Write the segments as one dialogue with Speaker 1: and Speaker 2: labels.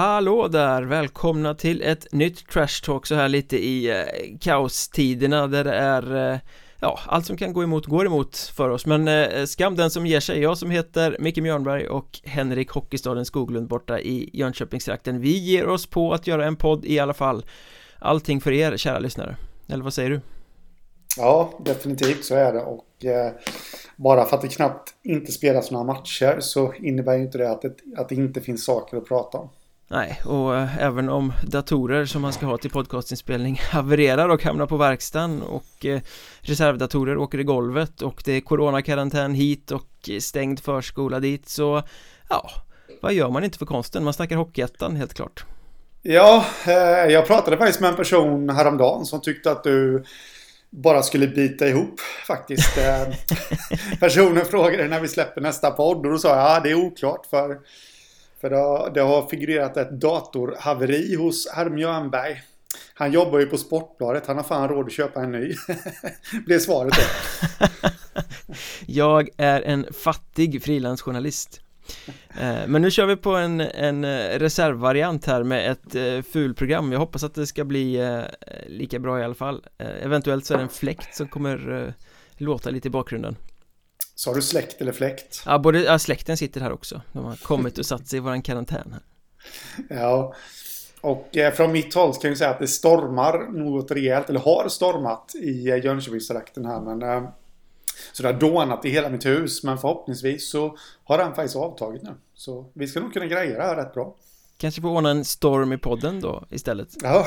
Speaker 1: Hallå där! Välkomna till ett nytt Trash Talk så här lite i eh, kaostiderna där det är eh, Ja, allt som kan gå emot går emot för oss men eh, skam den som ger sig Jag som heter Micke Mjörnberg och Henrik Hockeystaden Skoglund borta i Jönköpingstrakten Vi ger oss på att göra en podd i alla fall Allting för er kära lyssnare Eller vad säger du?
Speaker 2: Ja, definitivt så är det och eh, bara för att det knappt inte spelas några matcher så innebär ju inte det att det, att det inte finns saker att prata om.
Speaker 1: Nej, och äh, även om datorer som man ska ha till podcastinspelning havererar och hamnar på verkstaden och äh, reservdatorer åker i golvet och det är coronakarantän hit och stängd förskola dit så ja, vad gör man inte för konsten? Man snackar Hockeyettan helt klart.
Speaker 2: Ja, eh, jag pratade faktiskt med en person häromdagen som tyckte att du bara skulle bita ihop faktiskt. Eh, personen frågade när vi släpper nästa podd och då sa jag ja det är oklart för, för det, har, det har figurerat ett datorhaveri hos herr Mjörnberg. Han jobbar ju på Sportbladet, han har fan råd att köpa en ny. Blev svaret då.
Speaker 1: jag är en fattig frilansjournalist. Eh, men nu kör vi på en, en eh, reservvariant här med ett eh, fulprogram Jag hoppas att det ska bli lika bra i alla fall Eventuellt så är det en fläkt som kommer låta lite i bakgrunden
Speaker 2: Sa du släkt eller fläkt?
Speaker 1: Ja, både, ja, släkten sitter här också De har kommit och satt sig i våran karantän här
Speaker 2: Ja och från mitt håll ska jag säga att det stormar något rejält, eller har stormat i Jönköpingstrakten här men så det har dånat i hela mitt hus. Men förhoppningsvis så har den faktiskt avtagit nu. Så vi ska nog kunna greja det här rätt bra.
Speaker 1: Kanske få ordna en storm i podden då istället.
Speaker 2: Ja.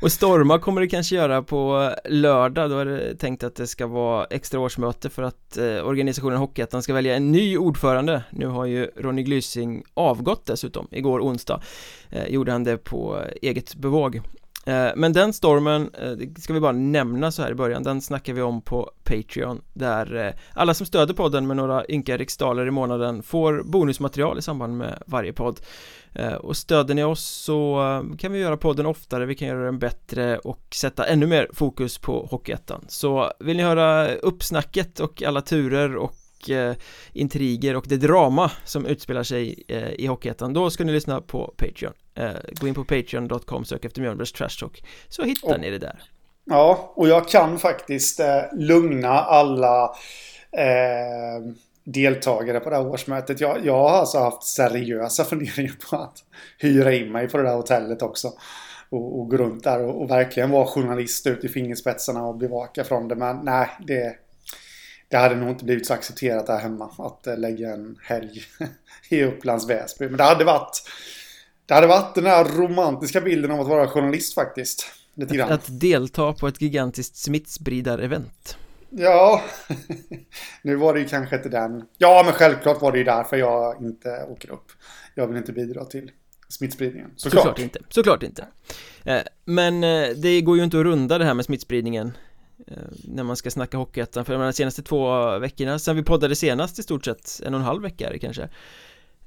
Speaker 1: Och storma kommer det kanske göra på lördag, då är det tänkt att det ska vara extra årsmöte för att eh, organisationen Hockeyettan ska välja en ny ordförande. Nu har ju Ronny Glysing avgått dessutom, igår onsdag. Eh, gjorde han det på eget bevåg. Eh, men den stormen, eh, det ska vi bara nämna så här i början, den snackar vi om på Patreon Där eh, alla som stöder podden med några ynka riksdaler i månaden får bonusmaterial i samband med varje podd. Och stöder ni oss så kan vi göra podden oftare, vi kan göra den bättre och sätta ännu mer fokus på Hockeyettan. Så vill ni höra uppsnacket och alla turer och intriger och det drama som utspelar sig i Hockeyettan Då ska ni lyssna på Patreon. Gå in på patreon.com, sök efter Mjölnbergs Trash Talk Så hittar och, ni det där
Speaker 2: Ja, och jag kan faktiskt eh, lugna alla eh, deltagare på det här årsmötet. Jag, jag har alltså haft seriösa funderingar på att hyra in mig på det där hotellet också. Och, och gå runt där och, och verkligen vara journalist ut i fingerspetsarna och bevaka från det. Men nej, det, det hade nog inte blivit så accepterat här hemma att eh, lägga en helg i Upplands Väsby. Men det hade varit det hade varit den här romantiska bilden av att vara journalist faktiskt.
Speaker 1: Lite grann. Att delta på ett gigantiskt smittspridarevent.
Speaker 2: Ja, nu var det ju kanske inte den. Ja, men självklart var det ju därför jag inte åker upp. Jag vill inte bidra till smittspridningen.
Speaker 1: Såklart, Såklart inte. Såklart inte. Eh, men eh, det går ju inte att runda det här med smittspridningen Eh, när man ska snacka Hockeyettan för de senaste två veckorna sen vi poddade senast i stort sett en och en halv vecka är det kanske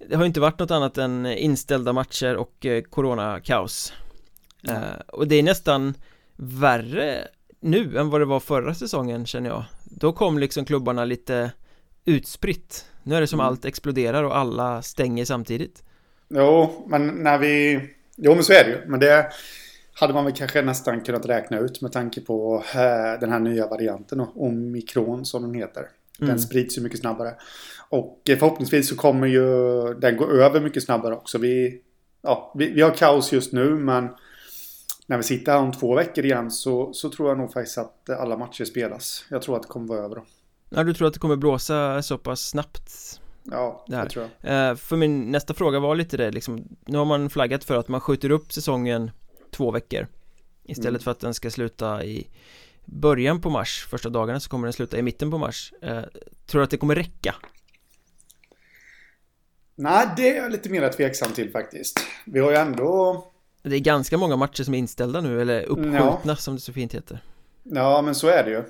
Speaker 1: det har inte varit något annat än inställda matcher och eh, coronakaos mm. uh, och det är nästan värre nu än vad det var förra säsongen känner jag då kom liksom klubbarna lite utspritt nu är det som mm. allt exploderar och alla stänger samtidigt
Speaker 2: Jo, men när vi Jo men så är det ju, men det hade man väl kanske nästan kunnat räkna ut med tanke på eh, den här nya varianten, omikron som den heter. Den mm. sprids ju mycket snabbare. Och eh, förhoppningsvis så kommer ju den gå över mycket snabbare också. Vi, ja, vi, vi har kaos just nu men när vi sitter här om två veckor igen så, så tror jag nog faktiskt att alla matcher spelas. Jag tror att det kommer vara över då.
Speaker 1: Ja, du tror att det kommer blåsa så pass snabbt?
Speaker 2: Ja, det, det tror jag.
Speaker 1: Eh, för min nästa fråga var lite det liksom, nu har man flaggat för att man skjuter upp säsongen två veckor Istället mm. för att den ska sluta i början på mars Första dagarna så kommer den sluta i mitten på mars eh, Tror du att det kommer räcka?
Speaker 2: Nej, det är jag lite mer tveksam till faktiskt Vi har ju ändå
Speaker 1: Det är ganska många matcher som är inställda nu eller uppskjutna ja. som det så fint heter
Speaker 2: Ja, men så är det ju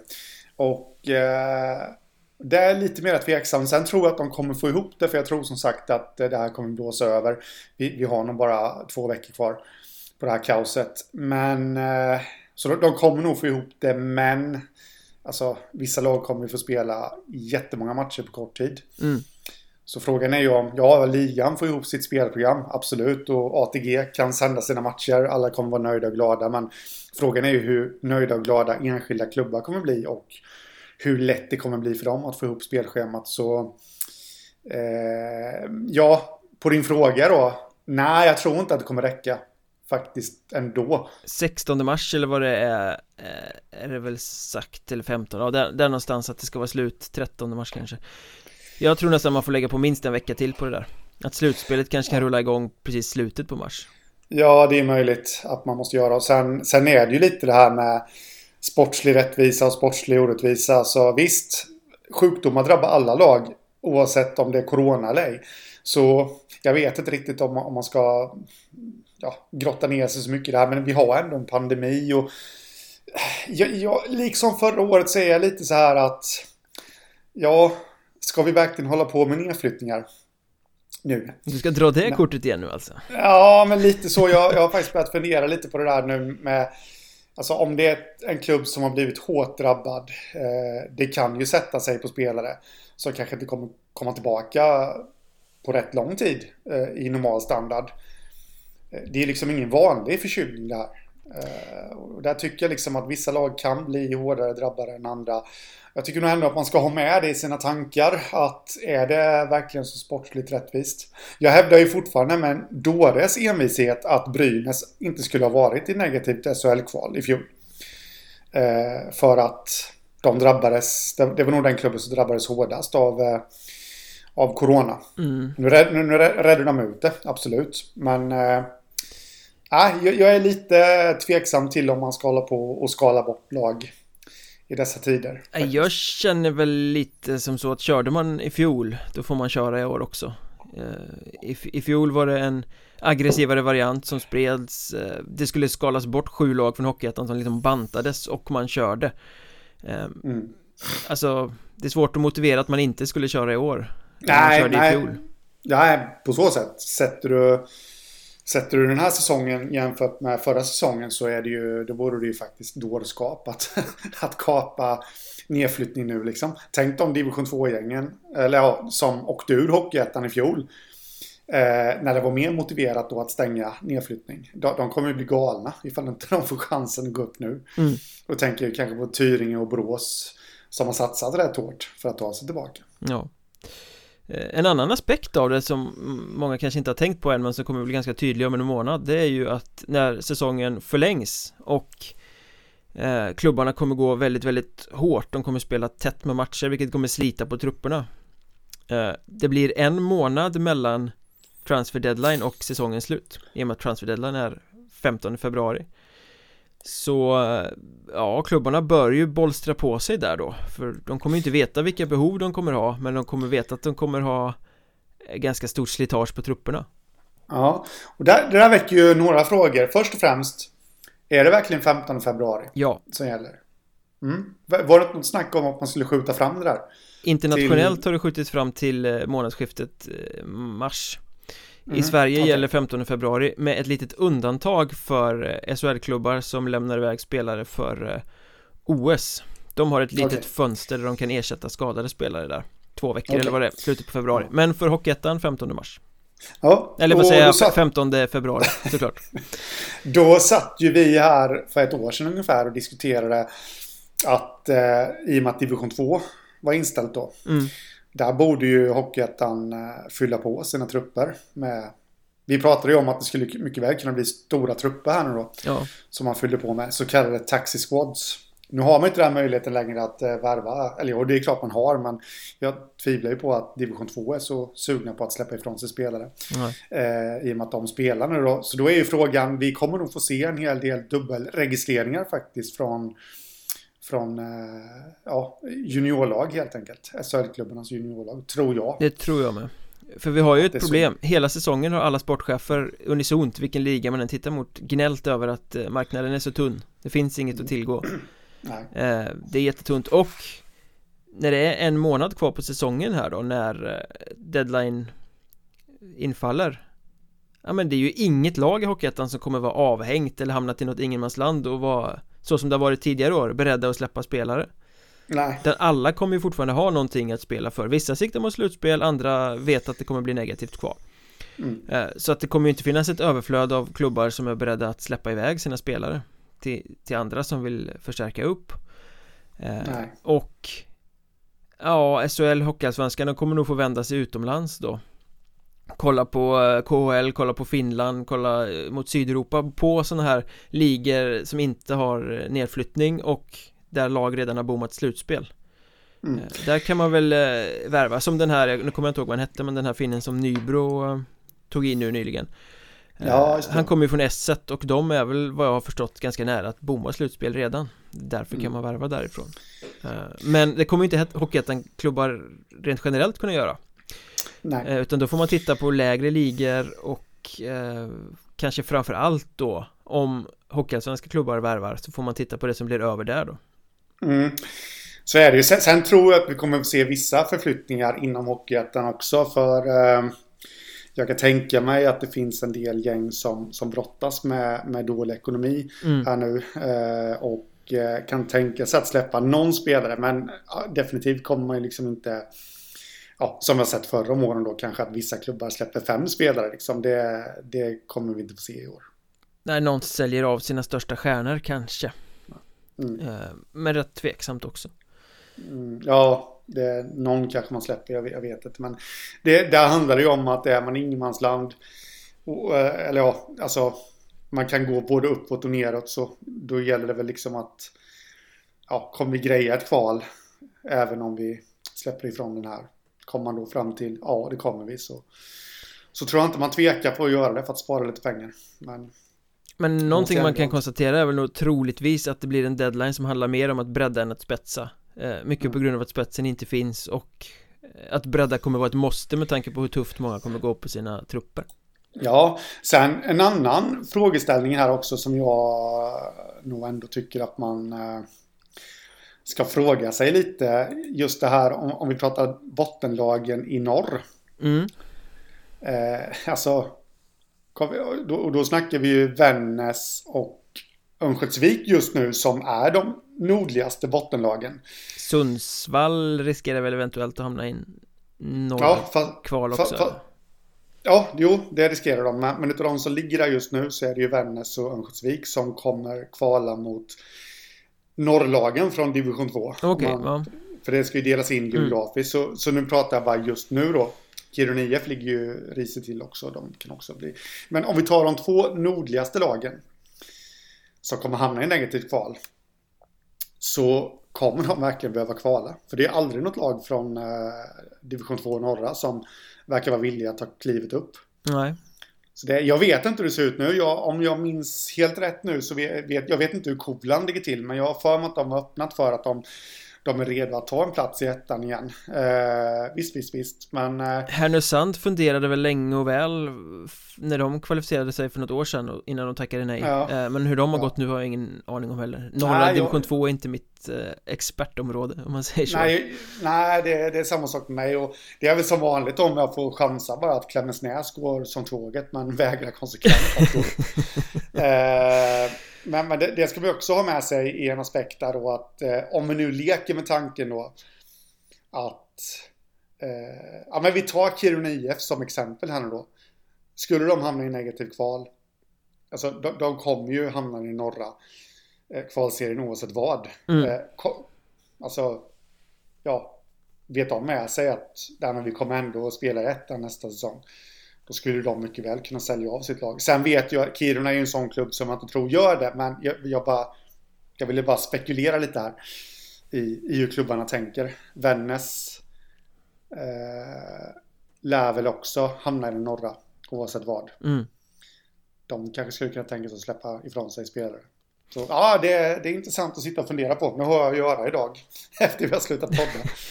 Speaker 2: Och eh, det är lite mer tveksam. Sen tror jag att de kommer få ihop det för jag tror som sagt att det här kommer blåsa över. Vi, vi har nog bara två veckor kvar på det här kaoset. Men eh, så de, de kommer nog få ihop det, men alltså vissa lag kommer få spela jättemånga matcher på kort tid.
Speaker 1: Mm.
Speaker 2: Så frågan är ju om, ja, ligan får ihop sitt spelprogram, absolut. Och ATG kan sända sina matcher, alla kommer vara nöjda och glada. Men frågan är ju hur nöjda och glada enskilda klubbar kommer bli och hur lätt det kommer bli för dem att få ihop spelschemat. Så eh, ja, på din fråga då. Nej, jag tror inte att det kommer räcka faktiskt ändå.
Speaker 1: 16 mars eller vad det är eh, Är det väl sagt eller 15 Ja, där, där någonstans att det ska vara slut 13 mars kanske. Jag tror nästan man får lägga på minst en vecka till på det där. Att slutspelet kanske kan rulla igång precis slutet på mars.
Speaker 2: Ja, det är möjligt att man måste göra. Och sen, sen är det ju lite det här med sportslig rättvisa och sportslig orättvisa. Så visst, sjukdomar drabbar alla lag oavsett om det är corona eller ej. Så jag vet inte riktigt om, om man ska ja, grotta ner sig så mycket i det här. Men vi har ändå en pandemi och jag, jag, liksom förra året är jag lite så här att ja, ska vi verkligen hålla på med nedflyttningar? Nu.
Speaker 1: Du ska dra det kortet igen nu alltså?
Speaker 2: Ja, men lite så. Jag, jag har faktiskt börjat fundera lite på det där nu med Alltså om det är en klubb som har blivit hårt drabbad. Eh, det kan ju sätta sig på spelare. Som kanske inte kommer komma tillbaka på rätt lång tid eh, i normal standard. Det är liksom ingen vanlig förkylning det här. Eh, och där tycker jag liksom att vissa lag kan bli hårdare drabbade än andra. Jag tycker nog ändå att man ska ha med det i sina tankar. Att är det verkligen så sportsligt rättvist? Jag hävdar ju fortfarande med en dåres envishet att Brynäs inte skulle ha varit i negativt SHL-kval i fjol. Eh, för att de drabbades, det var nog den klubben som drabbades hårdast av eh, av Corona. Mm. Nu, nu, nu räddade de ut det, absolut. Men eh, jag, jag är lite tveksam till om man ska hålla på och skala bort lag i dessa tider.
Speaker 1: Faktiskt. Jag känner väl lite som så att körde man i fjol, då får man köra i år också. Eh, I, I fjol var det en aggressivare variant som spreds eh, Det skulle skalas bort sju lag från Hockeyettan som liksom bantades och man körde eh, mm. Alltså Det är svårt att motivera att man inte skulle köra i år
Speaker 2: Nej, nej. Nej, på så sätt Sätter du Sätter du den här säsongen jämfört med förra säsongen så är det ju, då vore det ju faktiskt dårskap att, att kapa nedflyttning nu liksom. Tänk om division 2-gängen, eller ja, som åkte ur Hockeyettan i fjol. Eh, när det var mer motiverat då att stänga nedflyttning. De, de kommer ju bli galna ifall inte de får chansen att gå upp nu. Mm. Och tänker kanske på Tyringe och Brås som har satsat rätt hårt för att ta sig tillbaka.
Speaker 1: Ja. Eh, en annan aspekt av det som många kanske inte har tänkt på än men som kommer bli ganska tydlig om en månad Det är ju att när säsongen förlängs och eh, klubbarna kommer gå väldigt, väldigt hårt De kommer spela tätt med matcher vilket kommer slita på trupperna. Eh, Det blir en månad mellan transfer deadline och säsongens slut I och med att transfer deadline är 15 februari så ja, klubbarna bör ju bolstra på sig där då För de kommer ju inte veta vilka behov de kommer ha Men de kommer veta att de kommer ha Ganska stort slitage på trupperna
Speaker 2: Ja, och där, det där väcker ju några frågor Först och främst Är det verkligen 15 februari?
Speaker 1: Ja
Speaker 2: Som gäller? Mm. Var det något snack om att man skulle skjuta fram det där?
Speaker 1: Internationellt till... har det skjutits fram till eh, månadsskiftet eh, mars Mm, I Sverige okay. gäller 15 februari med ett litet undantag för eh, SHL-klubbar som lämnar iväg spelare för eh, OS De har ett litet okay. fönster där de kan ersätta skadade spelare där Två veckor okay. eller vad det är, slutet på februari Men för Hockeyettan 15 mars
Speaker 2: Ja,
Speaker 1: Eller vad säger jag, satt... 15 februari såklart
Speaker 2: Då satt ju vi här för ett år sedan ungefär och diskuterade att eh, i och med att division 2 var inställt då mm. Där borde ju Hockeyettan eh, fylla på sina trupper med vi pratade ju om att det skulle mycket väl kunna bli stora trupper här nu då. Ja. Som man fyllde på med. Så kallade taxi squads. Nu har man inte den möjligheten längre att uh, värva. Eller ja, det är klart man har. Men jag tvivlar ju på att division 2 är så sugna på att släppa ifrån sig spelare. Uh, I och med att de spelar nu då. Så då är ju frågan. Vi kommer nog få se en hel del dubbelregistreringar faktiskt från från eh, ja, juniorlag helt enkelt. SHL-klubbarnas juniorlag, tror jag.
Speaker 1: Det tror jag med. För vi har ju ett problem, hela säsongen har alla sportchefer unisont, vilken liga man än tittar mot, gnällt över att eh, marknaden är så tunn. Det finns inget att tillgå. Nej. Eh, det är jättetunt och när det är en månad kvar på säsongen här då, när deadline infaller Ja men det är ju inget lag i Hockeyettan som kommer vara avhängt eller hamnat i något ingenmansland och vara så som det har varit tidigare år, beredda att släppa spelare
Speaker 2: Nej.
Speaker 1: Där alla kommer ju fortfarande ha någonting att spela för Vissa siktar mot slutspel, andra vet att det kommer bli negativt kvar
Speaker 2: Mm.
Speaker 1: Eh, Så att det kommer ju inte finnas ett överflöd av klubbar som är beredda att släppa iväg sina spelare Till, till andra som vill förstärka upp Eh,
Speaker 2: Nej.
Speaker 1: Och Ja, SHL Hockeyallsvenskan de kommer nog få vända sig utomlands då Kolla på eh, KHL, kolla på Finland, kolla eh, mot Sydeuropa. På sådana här ligor som inte har eh, nedflyttning och där lag redan har bommat slutspel.
Speaker 2: Mm.
Speaker 1: Där kan man väl värva, som den här, nu kommer jag inte ihåg vad han hette men den här finnen som Nybro tog in nu nyligen.
Speaker 2: Ja.
Speaker 1: Han kommer ju från S1 och de är väl vad jag har förstått ganska nära att bomma slutspel redan. Därför kan
Speaker 2: Mm.
Speaker 1: man värva därifrån. Men det kommer ju inte Hockeyettan-klubbar rent generellt kunna göra
Speaker 2: Nej.
Speaker 1: Eh, Utan då får man titta på lägre ligor och eh, kanske framför allt då om Hockeyallsvenska klubbar värvar så får man titta på det som blir över där då
Speaker 2: Mm. Så är det ju. Sen, sen tror jag att vi kommer att se vissa förflyttningar inom Hockeyettan också. För eh, jag kan tänka mig att det finns en del gäng som, som brottas med, med dålig ekonomi
Speaker 1: mm.
Speaker 2: här nu. Eh, och eh, kan tänka sig att släppa någon spelare. Men definitivt kommer man ju liksom inte... Ja, som vi har sett förra om åren då kanske att vissa klubbar släpper fem spelare. Liksom. Det, det kommer vi inte få se i år.
Speaker 1: När någon säljer av sina största stjärnor kanske
Speaker 2: Mm.
Speaker 1: eh, Men rätt tveksamt också
Speaker 2: Mm, ja, det, någon kanske man släpper, jag vet, jag vet inte. Men det, där handlar det ju om att är man ingenmansland, eh, eller ja, alltså man kan gå både uppåt och neråt så då gäller det väl liksom att ja, kommer vi greja ett kval även om vi släpper ifrån den här. Kommer man då fram till ja, det kommer vi så så tror jag inte man tvekar på att göra det för att spara lite pengar. Men
Speaker 1: Men någonting man kan konstatera är väl nog troligtvis att det blir en deadline som handlar mer om att bredda än att spetsa eh, Mycket på
Speaker 2: Mm.
Speaker 1: grund av att spetsen inte finns och eh, att bredda kommer vara ett måste med tanke på hur tufft många kommer gå på sina trupper
Speaker 2: Ja, sen en annan frågeställning här också som jag nog ändå tycker att man eh, ska fråga sig lite. Just det här om, om vi pratar bottenlagen i norr.
Speaker 1: mm.
Speaker 2: Eh, alltså, då, då snackar vi ju Vännäs och Örnsköldsvik just nu som är de nordligaste bottenlagen.
Speaker 1: Sundsvall riskerar väl eventuellt att hamna i norra
Speaker 2: Ja, fast,
Speaker 1: kval också
Speaker 2: fa- Ja, jo, det riskerar de. Men men utav de som ligger där just nu så är det ju Vännäs och Örnsköldsvik som kommer kvala mot norrlagen från division 2.
Speaker 1: Okej,
Speaker 2: Om man-. För det ska ju delas in
Speaker 1: Mm.
Speaker 2: geografiskt. Så, så nu pratar jag bara just nu då. Kiruna IF ligger ju risigt till också. De kan också bli. Men om vi tar de två nordligaste lagen. Som kommer hamna i negativt kval. Så kommer de verkligen behöva kvala. För det är aldrig något lag från eh, division 2 norra som verkar vara villiga att ta klivet upp.
Speaker 1: Nej
Speaker 2: så det, jag vet inte hur det ser ut nu. Jag, om jag minns helt rätt nu så vet jag vet inte hur Kovland ligger till. Men jag har för mig att de har öppnat för att de, de är redo att ta en plats i ettan igen. Eh, visst, visst, visst. Men eh,
Speaker 1: Härnösand funderade väl länge och väl när de kvalificerade sig för något år sedan innan de tackade nej
Speaker 2: Ja.
Speaker 1: Eh, Men hur de har
Speaker 2: Ja.
Speaker 1: gått nu har jag ingen aning om heller Norra
Speaker 2: jag-
Speaker 1: division 2 är inte mitt eh, expertområde om man säger så
Speaker 2: nej, nej det, det är samma sak med mig. Och det är väl som vanligt om jag får chansa bara att Klemensnäs går som tåget. Men vägrar konsekvent eh, Men, men det, det ska vi också ha med sig i en aspekt där då att eh, om vi nu leker med tanken då att eh, ja men vi tar Kiruna IF som exempel här nu då. Skulle de hamna i negativ kval Alltså de, de kommer ju hamna i norra eh, kvalserien oavsett vad.
Speaker 1: Mm.
Speaker 2: Eh, ko- alltså ja, vet de med sig att där men vi kommer ändå att spela i ettan nästa säsong. Då skulle de mycket väl kunna sälja av sitt lag. Sen vet jag Kiruna är ju en sån klubb som jag inte tror gör det. Men jag, jag bara Jag ville bara spekulera lite här. I, i hur klubbarna tänker. Vännäs eh, lär väl också hamna i den norra. Oavsett vad.
Speaker 1: mm.
Speaker 2: De kanske skulle kunna tänka sig att släppa ifrån sig spelare. Så ja, det, är- det är intressant att sitta och fundera på. Nu har jag att göra idag. Efter vi har slutat podda.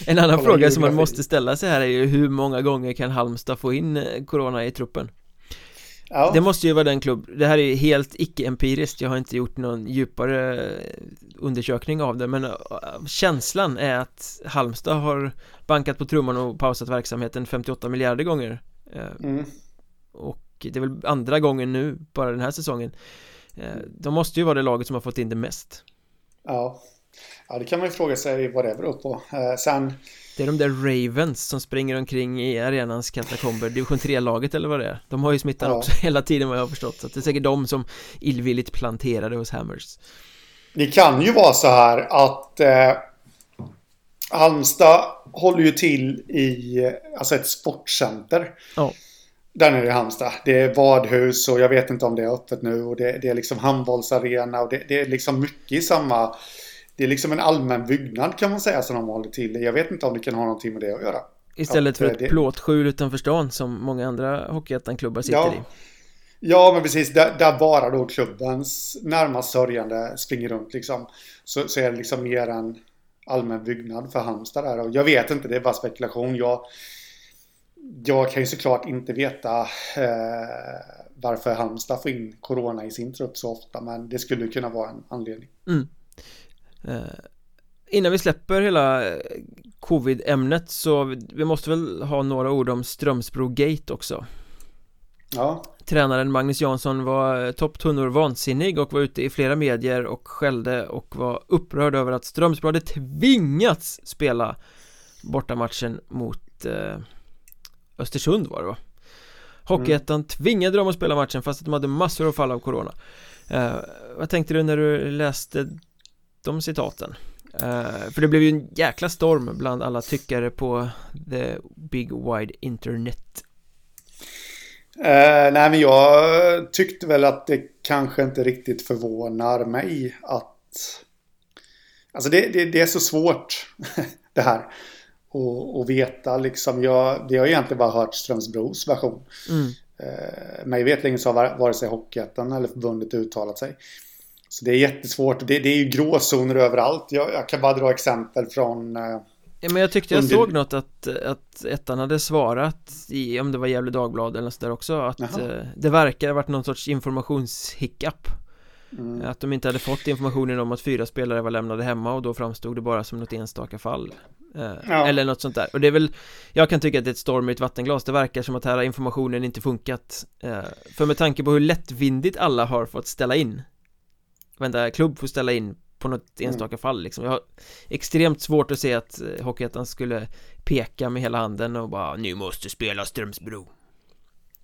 Speaker 1: En annan
Speaker 2: Kolla
Speaker 1: fråga som man
Speaker 2: geografi.
Speaker 1: måste ställa sig här är ju hur många gånger kan Halmstad få in eh, Corona i truppen?
Speaker 2: Ja,
Speaker 1: Det måste ju vara den klubb, det här är ju helt icke-empiriskt, jag har inte gjort någon djupare eh, undersökning av det men eh, känslan är att Halmstad har bankat på trumman och pausat verksamheten 58 miljarder gånger
Speaker 2: mm,
Speaker 1: och det är väl andra gången nu, bara den här säsongen De måste ju vara det laget som har fått in det mest.
Speaker 2: Ja. Ja, det kan man ju fråga sig vad det beror på. Eh, sen...
Speaker 1: Det är de där Ravens som springer omkring i arenans katakomber. Division 3-laget eller vad det är. De har ju smittan ja. också hela tiden vad jag har förstått. Så det är säkert de som illvilligt planterade hos Hammers.
Speaker 2: Det kan ju vara så här att eh, Halmstad håller ju till i alltså ett sportcenter.
Speaker 1: Ja
Speaker 2: där nere i Halmstad. Det är badhus och jag vet inte om det är öppet nu. Och det, det är liksom handbollsarena och det, det, är liksom mycket i samma... Det är liksom en allmän byggnad kan man säga som de håller till. Jag vet inte om det kan ha någonting med det att göra.
Speaker 1: Istället för ett det... plåtskjul utanför stan som många andra Hockeyettan-klubbar sitter
Speaker 2: ja.
Speaker 1: i.
Speaker 2: Ja, men precis. Där, där, bara då klubbens närmast sörjande springer runt liksom. Så, så är det liksom mer en allmän byggnad för Halmstad där. Och jag vet inte, det är bara spekulation. Jag jag kan ju såklart inte veta eh, varför Halmstad får in Corona i sin trupp så ofta, men det skulle kunna vara en anledning.
Speaker 1: Mm. Eh, innan vi släpper hela eh, covid-ämnet så vi måste väl ha några ord om Strömsbro Gate också.
Speaker 2: Ja.
Speaker 1: Tränaren Magnus Jansson var eh, topptunnor vansinnig och var ute i flera medier och skällde och var upprörd över att Strömsbro hade tvingats spela bortamatchen mot eh, Östersund var det va? Hockeyettan mm. tvingade dem att spela matchen fast att de hade massor av fall av corona eh, Vad tänkte du när du läste de citaten? Eh, för det blev ju en jäkla storm bland alla tyckare på the big wide internet
Speaker 2: eh, Nej men jag tyckte väl att det kanske inte riktigt förvånar mig att Alltså det, det, det är så svårt det här och, och veta liksom. Jag, vi har egentligen bara hört Strömsbros version.
Speaker 1: Mm.
Speaker 2: Eh, mig vetligen så har vare sig Hockeyettan eller förbundet uttalat sig. Så det är jättesvårt. Det, det är ju gråzoner överallt. Jag, jag, kan bara dra exempel från eh,
Speaker 1: Ja, men jag tyckte jag under... såg något att, att ettan hade svarat i, om det var Gävle Dagblad eller något där också att eh, det verkar ha varit någon sorts informationshiccup mm. Att de inte hade fått informationen om att fyra spelare var lämnade hemma och då framstod det bara som något enstaka fall ja. Eller något sånt där Och det är väl Jag kan tycka att det är ett storm i ett vattenglas Det verkar som att här har informationen inte funkat eh, För med tanke på hur lättvindigt alla har fått ställa in Vänta, klubb får ställa in på något mm. enstaka mm. fall liksom Jag har extremt svårt att se att eh, Hockeyettan skulle peka med hela handen och bara Nu måste spela Strömsbro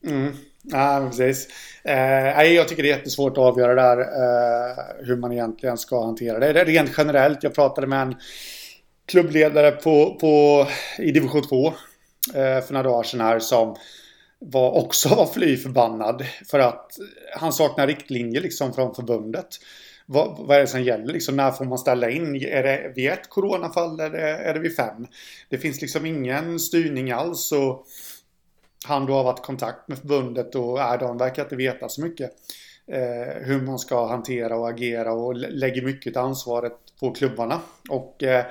Speaker 2: Mm, ja, precis. Eh, jag tycker det är jättesvårt att avgöra där eh, hur man egentligen ska hantera det. Rent generellt, jag pratade med en klubbledare på, på, i division 2 eh, för några dagar sedan här som var också var fly förbannad för att han saknar riktlinjer liksom från förbundet. Vad, vad är det som gäller? Liksom, när får man ställa in? Är det vid ett coronafall eller är det vid fem? Det finns liksom ingen styrning alls. Och han då har varit i kontakt med förbundet och är de verkar inte veta så mycket. Eh, hur man ska hantera och agera och lägger mycket ansvaret på klubbarna. Och eh,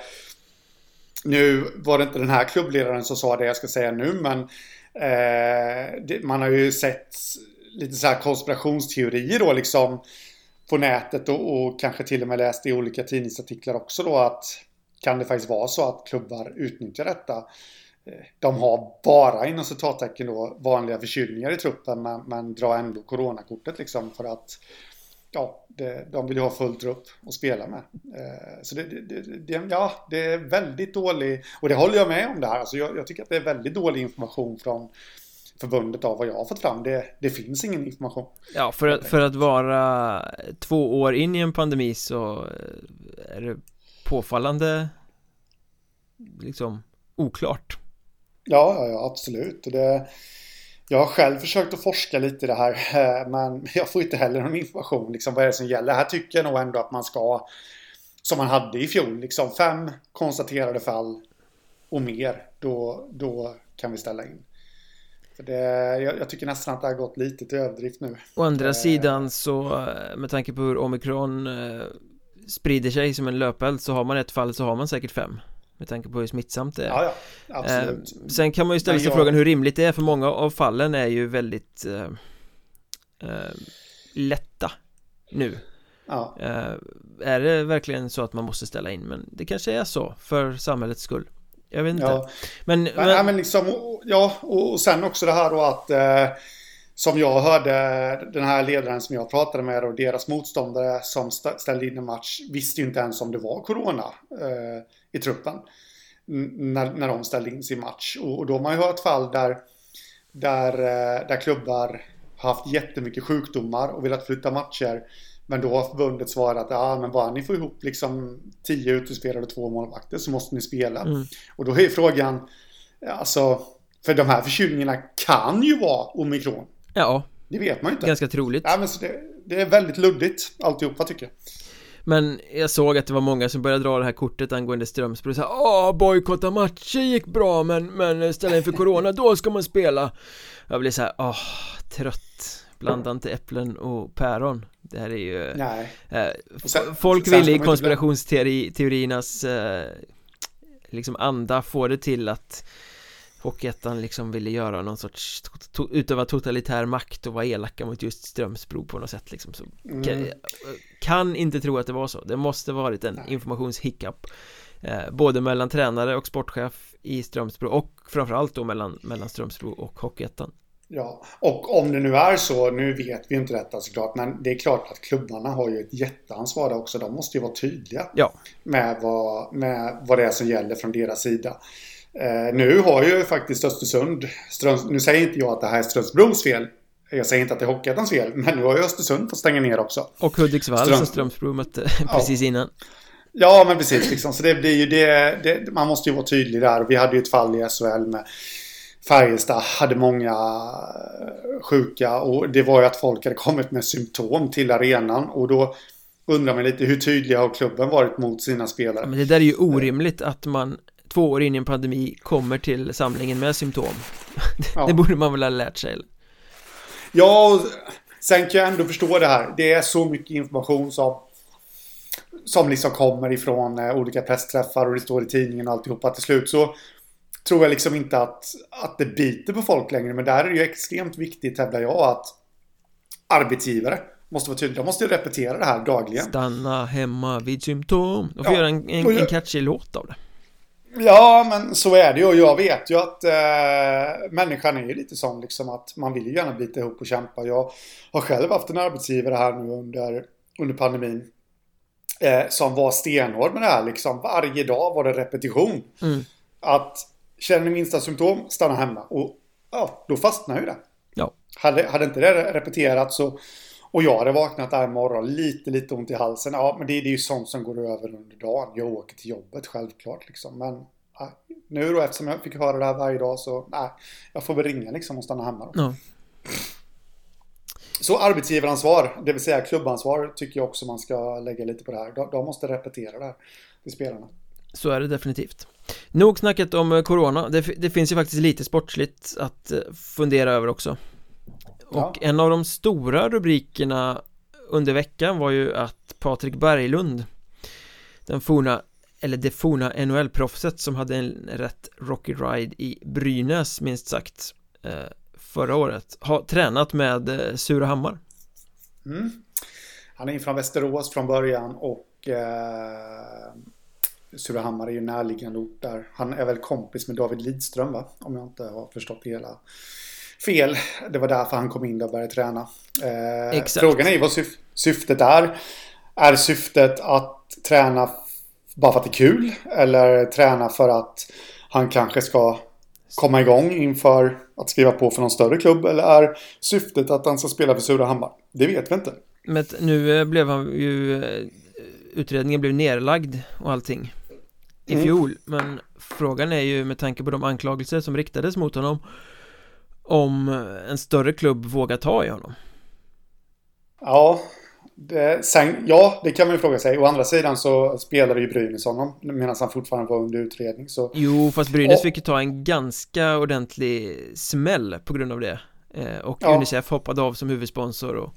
Speaker 2: nu var det inte den här klubbledaren som sa det jag ska säga nu, men eh, det, man har ju sett lite så här konspirationsteorier då liksom på nätet och, och, kanske till och med läst i olika tidningsartiklar också då att kan det faktiskt vara så att klubbar utnyttjar detta. Eh, de har bara inom citattecken då vanliga förkylningar i truppen men, men drar ändå coronakortet liksom för att ja, det, de vill ju ha fullt upp och spela med. Eh, så det, det, det, ja, det är väldigt dålig, och det håller jag med om det här. Alltså jag, jag tycker att det är väldigt dålig information från förbundet av vad jag har fått fram. Det, det finns ingen information.
Speaker 1: Ja, för att, för att vara två år in i en pandemi så är det påfallande liksom oklart.
Speaker 2: Ja, ja, ja absolut. Det, jag har själv försökt att forska lite i det här eh, men jag får inte heller någon information. Liksom, vad är det som gäller? Här tycker jag nog ändå att man ska, som man hade i fjol, liksom fem konstaterade fall och mer. Då, då kan vi ställa in. Det, jag, jag, tycker nästan att det har gått lite till överdrift nu.
Speaker 1: Å andra eh. sidan så eh, med tanke på hur omikron sprider sig som en löpeld så har man ett fall så har man säkert fem. Med tanke på hur smittsamt det är
Speaker 2: ja, ja, absolut.
Speaker 1: Eh, sen kan man ju ställa sig jag... frågan hur rimligt det är för många av fallen är ju väldigt eh, eh, lätta nu
Speaker 2: ja.
Speaker 1: eh, Är det verkligen så att man måste ställa in? Men det kanske är så för samhällets skull Jag vet inte
Speaker 2: ja.
Speaker 1: Men,
Speaker 2: men... Ja, men liksom, ja, och sen också det här då att eh, som jag hörde den här ledaren som jag pratade med och deras motståndare som ställde in en match visste ju inte ens om det var corona eh, i truppen. När, när de ställde in sin match. Och, och då har man ju hört fall där, där, eh, där klubbar haft jättemycket sjukdomar och velat flytta matcher. Men då har förbundet svarat att men bara ni får ihop liksom tio utespelare och två målvakter så måste ni spela. Mm. Och då är frågan, alltså, för de här förkylningarna kan ju vara omikron.
Speaker 1: Ja.
Speaker 2: Det vet man ju inte.
Speaker 1: Ganska troligt.
Speaker 2: Ja, men så det, det är väldigt luddigt alltihopa tycker jag.
Speaker 1: Men jag såg att det var många som började dra det här kortet angående Strömsbro. Så här, Åh, bojkotta matcher gick bra men, men ställa in för corona, då ska man spela. Jag blir så här, åh, trött. Blanda inte äpplen och päron. Det här är ju
Speaker 2: Nej.
Speaker 1: Eh, sen, Folk vill i konspirationsteoriernas eh, liksom anda få det till att Hockeyettan liksom ville göra någon sorts to utöva totalitär makt och vara elaka mot just Strömsbro på något sätt liksom så mm. Kan, inte tro att det var så Det måste varit en informationshiccup eh, Både mellan tränare och sportchef i Strömsbro och framförallt då mellan, mellan Strömsbro och Hockeyettan
Speaker 2: Ja, och om det nu är så, nu vet vi inte detta såklart, men det är klart att klubbarna har ju ett jätteansvar också. De måste ju vara tydliga
Speaker 1: ja.
Speaker 2: med, vad, med vad det är som gäller från deras sida. Eh, nu har ju faktiskt Östersund, Ströms, nu säger inte jag att det här är Strömsbros fel. Jag säger inte att det är Hockeyettans fel, men nu har ju Östersund fått stänga ner också.
Speaker 1: Och Hudiksvall Ström... som Strömsbro mötte precis ja. innan.
Speaker 2: Ja, men precis. Liksom. Så det blir ju det, det, Man måste ju vara tydlig där. Vi hade ju ett fall i SHL med Färjestad hade många eh, sjuka och det var ju att folk hade kommit med symptom till arenan och då undrar man lite hur tydliga har klubben varit mot sina spelare?
Speaker 1: Men det där är ju orimligt att man två år in i en pandemi kommer till samlingen med symptom ja. Det borde man väl ha lärt sig?
Speaker 2: Ja, sen kan jag ändå förstå det här. Det är så mycket information som Som liksom kommer ifrån eh, olika pressträffar och det står i tidningen och alltihopa till slut. Så Tror jag liksom inte att, att det biter på folk längre. Men där är det ju extremt viktigt hävdar jag att Arbetsgivare Måste vara tydliga, de måste ju repetera det här dagligen.
Speaker 1: Stanna hemma vid symptom De får ja. göra en, en, en catchy låt av det
Speaker 2: Ja, men så är det ju. Och jag vet ju att eh, människan är ju lite sån liksom att man vill ju gärna bita ihop och kämpa. Jag har själv haft en arbetsgivare här nu under, under pandemin. Eh, som var stenhård med det här liksom. Varje dag var det repetition. Mm. Att känner ni minsta symptom, stanna hemma. Och ja, då fastnar ju det.
Speaker 1: Ja.
Speaker 2: Hade, hade inte det repeterat så och jag hade vaknat där imorgon, lite, lite ont i halsen. Ja, men det, det är ju sånt som går över under dagen. Jag åker till jobbet självklart liksom. Men ja, nu då, eftersom jag fick höra det här varje dag så, nej, jag får väl ringa liksom och stanna hemma då.
Speaker 1: Ja.
Speaker 2: Så arbetsgivaransvar, det vill säga klubbansvar, tycker jag också man ska lägga lite på det här. De, de måste repetera det här till spelarna.
Speaker 1: Så är det definitivt. Nog snackat om eh, Corona, det, det finns ju faktiskt lite sportsligt att eh, fundera över också. Och ja. en av de stora rubrikerna under veckan var ju att Patrik Berglund Den forna, eller det forna NHL-proffset som hade en rätt rocky ride i Brynäs minst sagt eh, Förra året har tränat med eh, Surahammar
Speaker 2: mm. Han är från Västerås från början och eh, Surahammar är ju närliggande ort där Han är väl kompis med David Lidström va? Om jag inte har förstått det hela fel. Det var därför han kom in och började träna. Eh, frågan är vad syf syftet är. Är syftet att träna bara för att det är kul? Eller träna för att han kanske ska komma igång inför att skriva på för någon större klubb? Eller är syftet att han ska spela för Surahammar? Det vet vi inte.
Speaker 1: Men nu eh, blev han ju eh, Utredningen blev nerlagd och allting I mm. fjol Men frågan är ju med tanke på de anklagelser som riktades mot honom om en större klubb vågar ta i honom?
Speaker 2: Ja, det, sen, ja, det kan man ju fråga sig. Å andra sidan så spelade ju Brynäs honom medan han fortfarande var under utredning. Så...
Speaker 1: Jo, fast Brynäs och... fick ju ta en ganska ordentlig smäll på grund av det. Eh, och ja. Unicef hoppade av som huvudsponsor och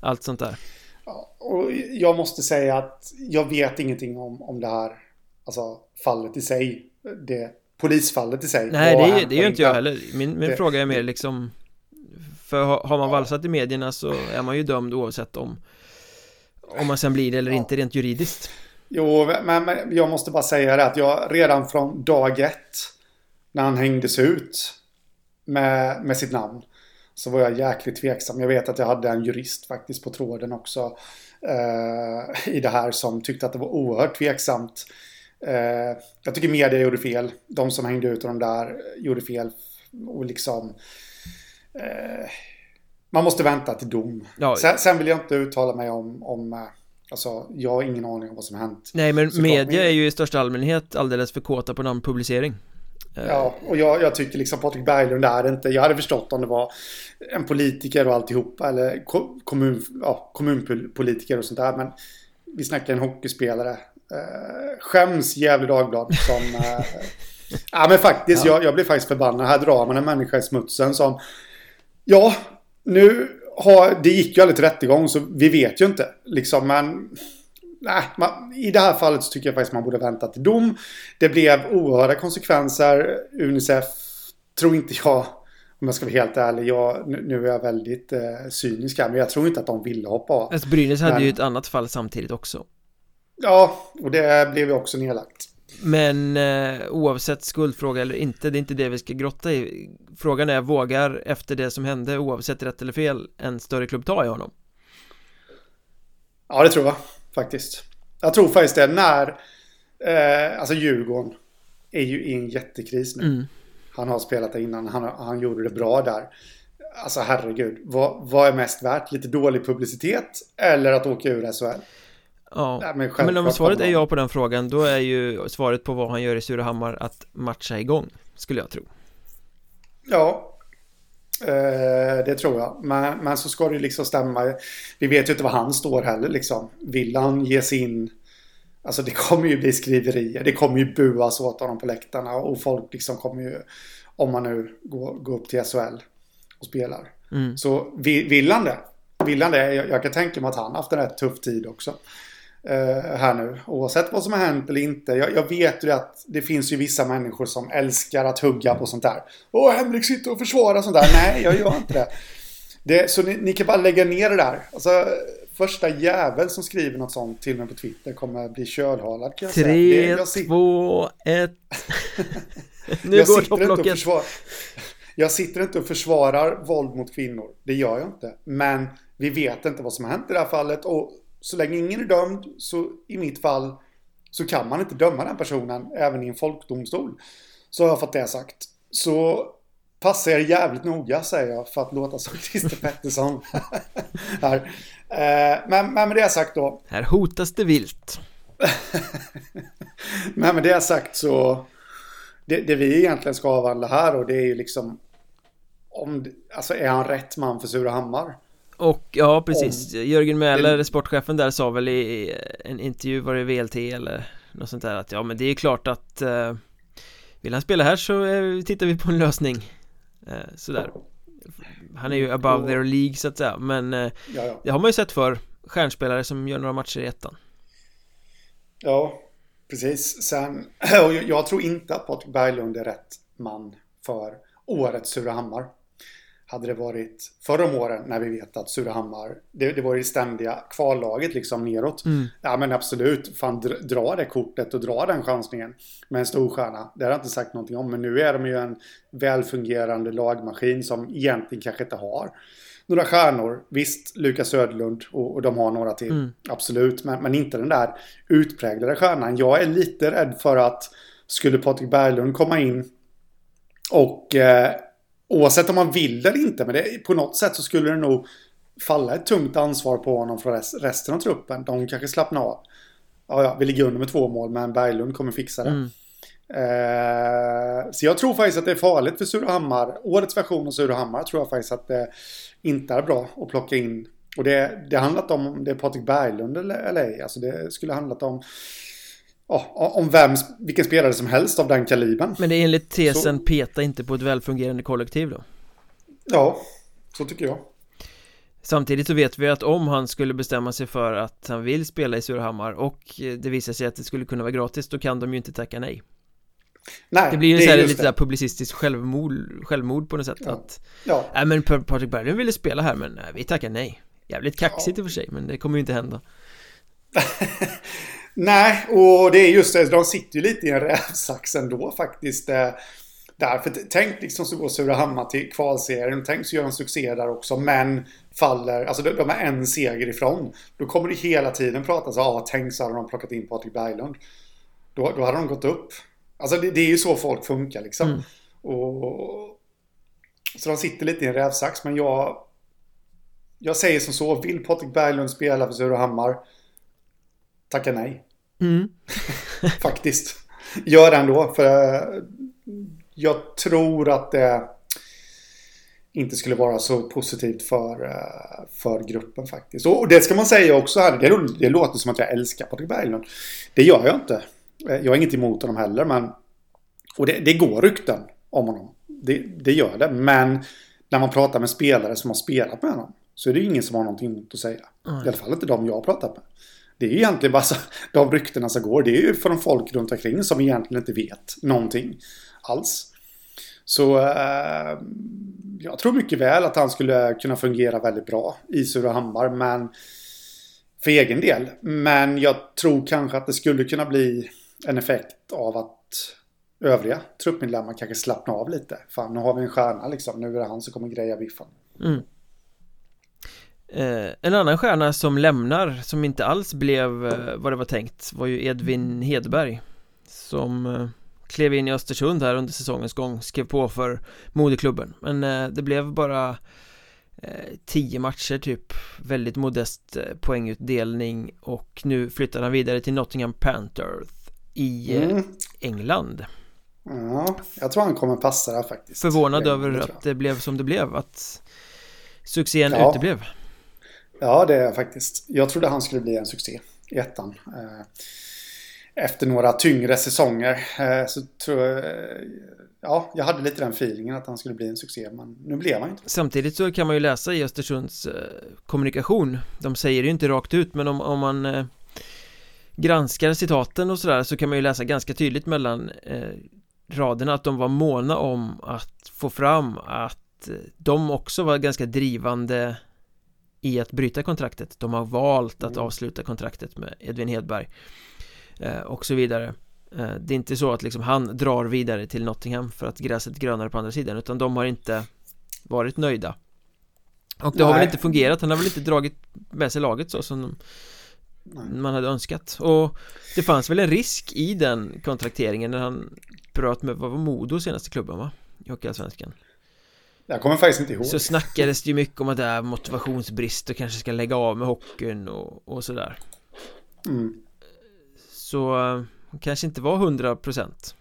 Speaker 1: allt sånt där.
Speaker 2: Ja, och jag måste säga att jag vet ingenting om, om det här alltså, fallet i sig. Det, polisfallet i sig
Speaker 1: Nej det är, det är ju inte jag heller Min, min det, fråga är mer liksom För har man valsat i medierna så är man ju dömd oavsett om Om man sen blir det eller ja. inte rent juridiskt
Speaker 2: Jo men, men jag måste bara säga det att jag redan från dag ett När han hängdes ut Med, med sitt namn så var jag jäkligt tveksam. Jag vet att jag hade en jurist faktiskt på tråden också eh, i det här som tyckte att det var oerhört tveksamt. Eh, jag tycker media gjorde fel. De som hängde ut de där gjorde fel. Och liksom... Eh, man måste vänta till dom. Ja. Sen, sen, vill jag inte uttala mig om, om eh, Alltså, jag har ingen aning om vad som har hänt.
Speaker 1: Nej, men Så media är ju i största allmänhet alldeles för kåta på namnpublicering.
Speaker 2: Ja, och jag, jag tycker liksom Patrik Berglund är inte. Jag hade förstått om det var en politiker och alltihopa. Eller kommun, ja, kommunpolitiker och sånt där. Men vi snackar en hockeyspelare. Eh, skäms Gävle Dagblad som... Eh, ja, men faktiskt. Ja. Jag, jag blir faktiskt förbannad. Här drar man en människa i smutsen som... Ja, nu har... Det gick ju aldrig till rättegång så vi vet ju inte. Liksom, men nej, man, i det här fallet så tycker jag faktiskt man borde vänta till dom. Det blev oerhörda konsekvenser. Unicef tror inte jag, om jag ska vara helt ärlig, jag, nu är jag väldigt eh, cynisk här, men jag tror inte att de ville hoppa av.
Speaker 1: Alltså Brynäs hade men, ju ett annat fall samtidigt också.
Speaker 2: Ja, och det blev ju också nedlagt.
Speaker 1: Men eh, oavsett skuldfråga eller inte, det är inte det vi ska grotta i Frågan är, vågar efter det som hände, oavsett rätt eller fel, en större klubb ta i honom?
Speaker 2: Ja, det tror jag faktiskt. Jag tror faktiskt det. När... Eh, alltså Djurgården är ju i en jättekris nu. Mm. Han har spelat det innan. Han, han gjorde det bra där. Alltså herregud. Vad, vad är mest värt? Lite dålig publicitet eller att åka ur SHL?
Speaker 1: Ja, ja men, men om svaret är ja på den frågan Då är ju svaret på vad han gör i Surahammar Att matcha igång Skulle jag tro
Speaker 2: Ja Eh, det tror jag. Men, men så ska det liksom stämma. Vi vet ju inte var han står heller liksom. Vill han ge sig in? Alltså det kommer ju bli skriverier. Det kommer ju buas åt honom på läktarna. Och folk liksom kommer ju, om man nu går, går upp till SHL och spelar. Mm. Så vill han det? Vill han det? Jag, jag kan tänka mig att han haft en rätt tuff tid också eh, här nu. Oavsett vad som har hänt eller inte. Jag, jag, vet ju att det finns ju vissa människor som älskar att hugga på sånt där. Åh, Henrik sitter och försvarar sånt där. Nej, jag gör inte det. det så ni, ni, kan bara lägga ner det där. Alltså, första jävel som skriver något sånt till mig på Twitter kommer bli kölhalad
Speaker 1: kan jag Tre, säga. två, ett. nu jag går topplocket.
Speaker 2: Jag sitter inte och försvarar våld mot kvinnor. Det gör jag inte. Men vi vet inte vad som har hänt i det här fallet. Och så länge ingen är dömd så i mitt fall så kan man inte döma den personen även i en folkdomstol. Så har jag fått det sagt. Så passa er jävligt noga säger jag för att låta som Christer Pettersson. här. Eh, men, men med det sagt då.
Speaker 1: Här hotas det vilt.
Speaker 2: men med det sagt så. Det, det, vi egentligen ska avhandla här och det är ju liksom. Om, alltså är han rätt man för Surahammar?
Speaker 1: Och ja, precis. Om... Jörgen Mäler, sportchefen där, sa väl i en intervju, var det VLT eller något sånt där att ja, men det är klart att eh, vill han spela här så eh, tittar vi på en lösning. Eh, sådär. Han är ju above their League så att säga, men eh, ja, ja. det har man ju sett för stjärnspelare som gör några matcher i ettan.
Speaker 2: Ja, precis. Sen, och jag tror inte att Patrik Berglund är rätt man för årets Surahammar hade det varit förra om åren när vi vet att Surahammar, det, det var ju ständiga kvallaget liksom neråt. Mm. Ja men absolut, fan dra det kortet och dra den chansningen med en storstjärna. Det har jag inte sagt någonting om, men nu är de ju en välfungerande lagmaskin som egentligen kanske inte har några stjärnor. Visst, Lukas Söderlund och, och de har några till. Mm. Absolut, men, men inte den där utpräglade stjärnan. Jag är lite rädd för att skulle Patrik Berglund komma in och eh, Oavsett om man vill eller inte, men det, på något sätt så skulle det nog falla ett tungt ansvar på honom från resten av truppen. De kanske slappnar av. Ja, ja, vi ligger under med två mål, men Berglund kommer fixa det. Mm. Eh, så jag tror faktiskt att det är farligt för Surahammar. Årets version av Surahammar tror jag faktiskt att det inte är bra att plocka in. Och det, det handlar inte om det är Patrik Berglund eller, eller ej. Alltså det skulle handlat om ja, om vem, vilken spelare som helst av den kalibern.
Speaker 1: Men det är enligt tesen så... peta inte på ett välfungerande kollektiv då?
Speaker 2: Ja, så tycker jag.
Speaker 1: Samtidigt så vet vi att om han skulle bestämma sig för att han vill spela i Surahammar och det visar sig att det skulle kunna vara gratis då kan de ju inte tacka nej. Nej, det blir ju det så här lite där publicistiskt självmord, självmord på något sätt ja. att ja. Nej men Patrik Berglund ville spela här men vi tackar nej Jävligt kaxigt ja. i och för sig men det kommer ju inte hända
Speaker 2: Nej, och det är just det. De sitter ju lite i en rävsax ändå faktiskt. Därför tänk liksom så går Surahammar till kvalserien. Tänk så gör de succé där också. Men faller, alltså de, är en seger ifrån. Då kommer det hela tiden prata så ah, tänk så hade de plockat in Patrik Berglund. Då, då hade de gått upp. Alltså det, det är ju så folk funkar liksom. Mm. Och, så de sitter lite i en rävsax. Men jag, jag säger som så. Vill Patrik Berglund spela för Surahammar? Tacka nej. Mm. Faktiskt. Gör det ändå. För jag tror att det inte skulle vara så positivt för, eh, för gruppen faktiskt. Och det ska man säga också här. Det, det låter som att jag älskar Patrik Berglund. Det gör jag inte. Eh, jag har inget emot honom heller. Men, och det, det går rykten om honom. Det, det, gör det. Men när man pratar med spelare som har spelat med honom. Så är det ingen som har någonting emot att säga. Mm. I alla fall inte de jag har pratat med. Det är egentligen bara så, de ryktena som går. Det är ju från folk runt omkring som egentligen inte vet någonting alls. Så eh, jag tror mycket väl att han skulle kunna fungera väldigt bra i Surahammar. Men för egen del. Men jag tror kanske att det skulle kunna bli en effekt av att övriga truppmedlemmar kanske slappnar av lite. Fan, nu har vi en stjärna liksom. Nu är det han som kommer greja biffen. Mm.
Speaker 1: Eh, en annan stjärna som lämnar, som inte alls blev eh, vad det var tänkt, var ju Edvin Hedberg. Som eh, klev in i Östersund här under säsongens gång, skrev på för moderklubben Men det blev bara tio matcher typ Väldigt modest poängutdelning och nu flyttar han vidare till Nottingham Panthers i mm. England
Speaker 2: Ja, jag tror han kommer passa där faktiskt
Speaker 1: Förvånad över att det blev som det blev, att succén ja. uteblev
Speaker 2: Ja, det är jag faktiskt. Jag trodde han skulle bli en succé i ettan eh, efter några tyngre säsonger. Eh, så tror jag, eh, ja, jag hade lite den feelingen att han skulle bli en succé, men nu blev han inte.
Speaker 1: Samtidigt så kan man ju läsa i Östersunds kommunikation, de säger det ju inte rakt ut, men om, om man granskar citaten och sådär så kan man ju läsa ganska tydligt mellan raderna att de var måna om att få fram att de också var ganska drivande i att bryta kontraktet. De har valt att mm. avsluta kontraktet med Edvin Hedberg Eh, och så vidare eh, Det är inte så att liksom han drar vidare till Nottingham för att gräset är grönare på andra sidan utan de har inte varit nöjda Och det Nej. har väl inte fungerat, han har väl inte dragit med sig laget så som man hade önskat och det fanns väl en risk i den kontrakteringen när han bröt med, vad var Modo senaste klubben va? I Hockeyallsvenskan
Speaker 2: jag kommer faktiskt inte ihåg
Speaker 1: Så snackades det ju mycket om att det är motivationsbrist och kanske ska lägga av med hockeyn och, och sådär mm. Så uh, kanske inte var 100%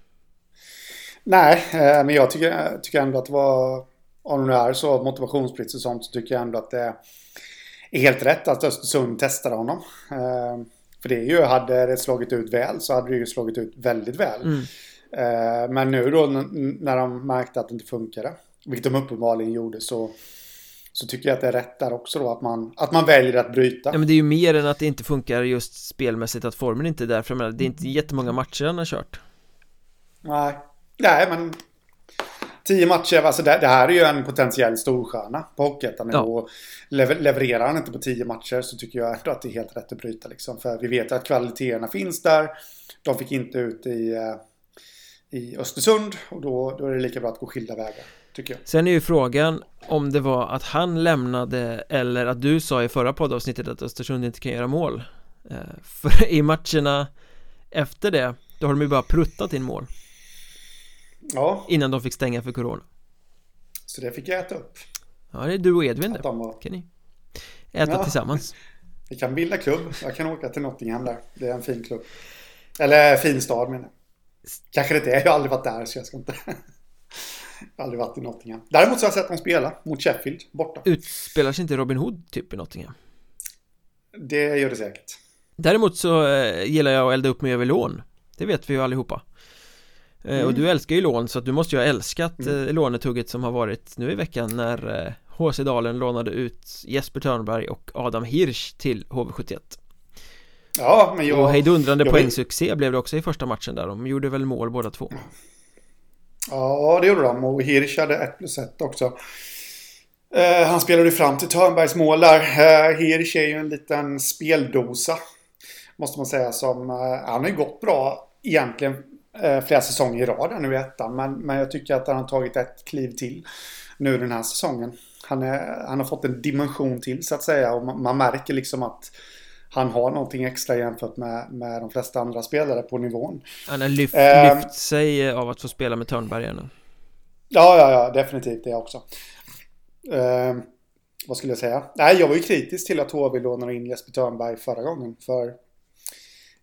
Speaker 2: Nej, eh, men jag tycker, tycker ändå att det var Om det är så motivationsbrist och sånt så tycker jag ändå att det är helt rätt att Östersund testade honom. Eh, för det är ju, hade det slagit ut väl så hade det ju slagit ut väldigt väl. Mm. Eh, men nu då när de märkte att det inte funkade, vilket de uppenbarligen gjorde, så så tycker jag att det är rätt där också då att man, att man väljer att bryta.
Speaker 1: Ja men det är ju mer än att det inte funkar just spelmässigt att formen inte är där för menar, det är inte jättemånga matcher han har kört.
Speaker 2: Nej, nej men Tio matcher, alltså det, det här är ju en potentiell storstjärna på Hockeyettan ja. och levererar han inte på tio matcher så tycker jag ändå att det är helt rätt att bryta liksom. För vi vet att kvaliteterna finns där. De fick inte ut i, eh, i Östersund och då, då är det lika bra att gå skilda vägar tycker jag.
Speaker 1: Sen är ju frågan om det var att han lämnade eller att du sa i förra poddavsnittet att Östersund inte kan göra mål. Eh, för i matcherna efter det, då har de ju bara pruttat in mål.
Speaker 2: Ja.
Speaker 1: Innan de fick stänga för corona.
Speaker 2: Så det fick jag äta upp.
Speaker 1: Ja, det är du och Edvin det. Var... Kan ni äta ja. tillsammans.
Speaker 2: Vi kan bilda klubb. Jag kan åka till Nottingham där. Det är en fin klubb. Eller fin stad menar jag. Kanske det inte är. Jag har aldrig varit där så jag ska inte aldrig varit i Nottingham. Däremot så har jag sett dem spela mot Sheffield borta.
Speaker 1: Utspelar sig inte Robin Hood typ i Nottingham?
Speaker 2: Det gör det säkert.
Speaker 1: Däremot så eh, gillar jag att elda upp mig över lån. Det vet vi ju allihopa. Eh, mm. Och du älskar ju lån så att du måste ju ha älskat mm. eh, lånetugget som har varit nu i veckan när HC Dalen lånade ut Jesper Törnberg och Adam Hirsch till HV71
Speaker 2: Ja, men jag...
Speaker 1: Och hejdundrande poängsuccé blev det också i första matchen där, de gjorde väl mål båda två
Speaker 2: Ja, det gjorde de. Och Hirsch hade 1 plus 1 också. Eh, han spelade ju fram till Törnbergs mål där. Eh, Hirsch är ju en liten speldosa. Måste man säga som... Eh, han har ju gått bra egentligen eh, flera säsonger i rad nu i ettan. Men, men jag tycker att han har tagit ett kliv till nu den här säsongen. Han, är, han har fått en dimension till så att säga och man, man märker liksom att han har någonting extra jämfört med, med de flesta andra spelare på nivån.
Speaker 1: Han har lyft, eh, lyft sig av att få spela med Törnberg igen.
Speaker 2: Ja, ja, ja, definitivt det också. Eh, vad skulle jag säga? Nej, jag var ju kritisk till att HV lånade in Jesper Törnberg förra gången. För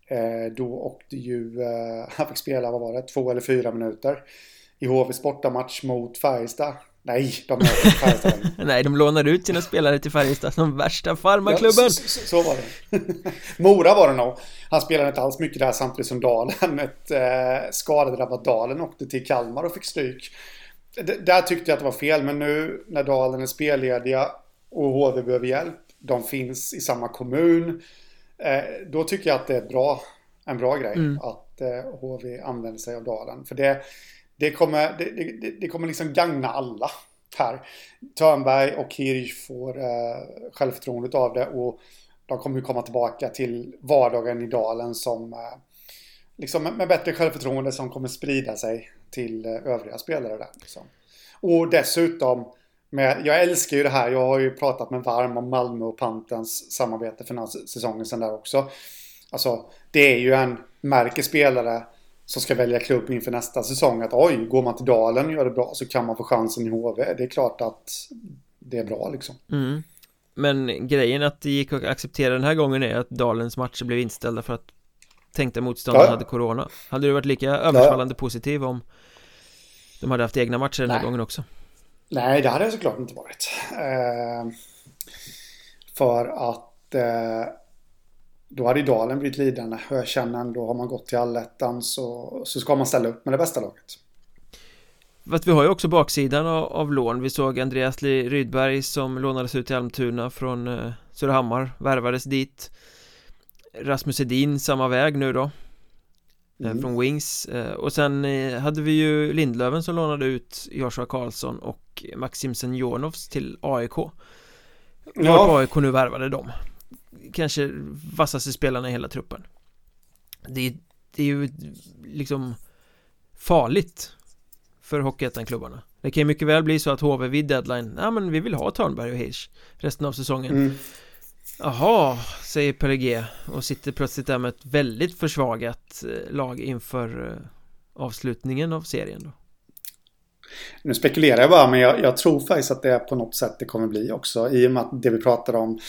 Speaker 2: eh, då åkte ju, eh, han fick spela, vad var det, två eller fyra minuter. I HVs bortamatch mot Färjestad. Nej, de är Färjestad
Speaker 1: Nej, de lånar ut sina spelare till Färjestad som värsta farmaklubben. Ja,
Speaker 2: så, så, så, var det. Mora var det nog. Han spelade inte alls mycket där samtidigt som Dalen Ett eh, skadedrabbat Dalen åkte till Kalmar och fick stryk. D Där tyckte jag att det var fel Men nu när Dalen är spellediga Och HV behöver hjälp De finns i samma kommun eh, Då tycker jag att det är bra En bra grej mm. att eh, HV använder sig av Dalen. För det det kommer, det, det, det, kommer liksom gagna alla här. Törnberg och Hirsch får eh, självförtroendet av det och de kommer ju komma tillbaka till vardagen i dalen som eh, liksom med bättre självförtroende som kommer sprida sig till eh, övriga spelare där. Liksom. Och dessutom, med, jag älskar ju det här, jag har ju pratat med Varm om Malmö och Pantens samarbete för den här säsongen sen där också. Alltså, det är ju en märkespelare spelare som ska välja klubb inför nästa säsong att oj, går man till Dalen och gör det bra så kan man få chansen i HV. Det är klart att det är bra liksom.
Speaker 1: Mm. Men grejen att det gick att acceptera den här gången är att Dalens matcher blev inställda för att tänkta motståndare ja. hade corona. Hade du varit lika överfallande ja. positiv om de hade haft egna matcher den här gången också?
Speaker 2: Nej, det hade jag såklart inte varit. Eh, för att eh, då hade Dalen blivit lidande. Och jag känner ändå, har man gått till allettan så, så ska man ställa upp med det bästa laget.
Speaker 1: Fast vi har ju också baksidan av, av lån. Vi såg Andreas Rydberg som lånades ut till Almtuna från eh, Surahammar, värvades dit. Rasmus Edin samma väg nu då. Eh, mm. Från Wings. Eh, och sen eh, hade vi ju Lindlöven som lånade ut Joshua Karlsson och Maxim Senjonovs till AIK. Ja. AIK nu värvade dem kanske vassaste spelarna i hela truppen. Det är, det är ju liksom farligt för Hockeyettan-klubbarna. Det kan ju mycket väl bli så att HV vid deadline, ja men vi vill ha Törnberg och Hirsch resten av säsongen. Mm. Jaha, säger PLG och sitter plötsligt där med ett väldigt försvagat eh, lag inför eh, avslutningen av serien då
Speaker 2: nu spekulerar jag bara, men jag, jag, tror faktiskt att det är på något sätt det kommer bli också. I och med att det vi pratade om,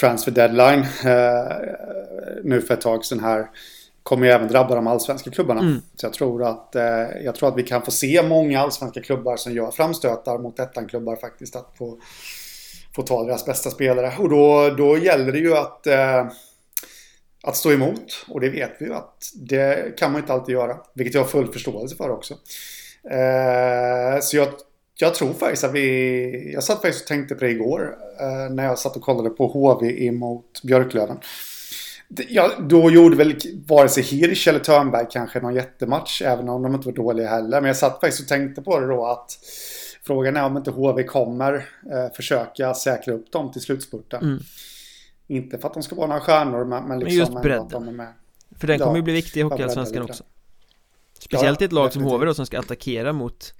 Speaker 2: transfer deadline, eh, nu för ett tag sedan här, kommer ju även drabba de allsvenska klubbarna. Mm. Så jag tror, att, eh, jag tror att vi kan få se många allsvenska klubbar som gör framstötar mot ettan-klubbar faktiskt. Att få, få ta deras bästa spelare. Och då, då gäller det ju att, eh, att stå emot. Och det vet vi ju att det kan man inte alltid göra. Vilket jag har full förståelse för också. Eh, så jag, jag tror faktiskt att vi... Jag satt faktiskt och tänkte på det igår. Eh, när jag satt och kollade på HV emot Björklöven. Ja, då gjorde väl vare sig Hirsch eller Törnberg kanske någon jättematch. Även om de inte var dåliga heller. Men jag satt faktiskt och tänkte på det då att Frågan är om inte HV kommer eh, försöka säkra upp dem till slutspurten. Mm. Inte för att de ska vara några stjärnor men, men liksom
Speaker 1: men just bredden. För den kommer ju bli viktig i Hockeyallsvenskan också. Speciellt i ett lag definitivt. som HV då som ska attackera mot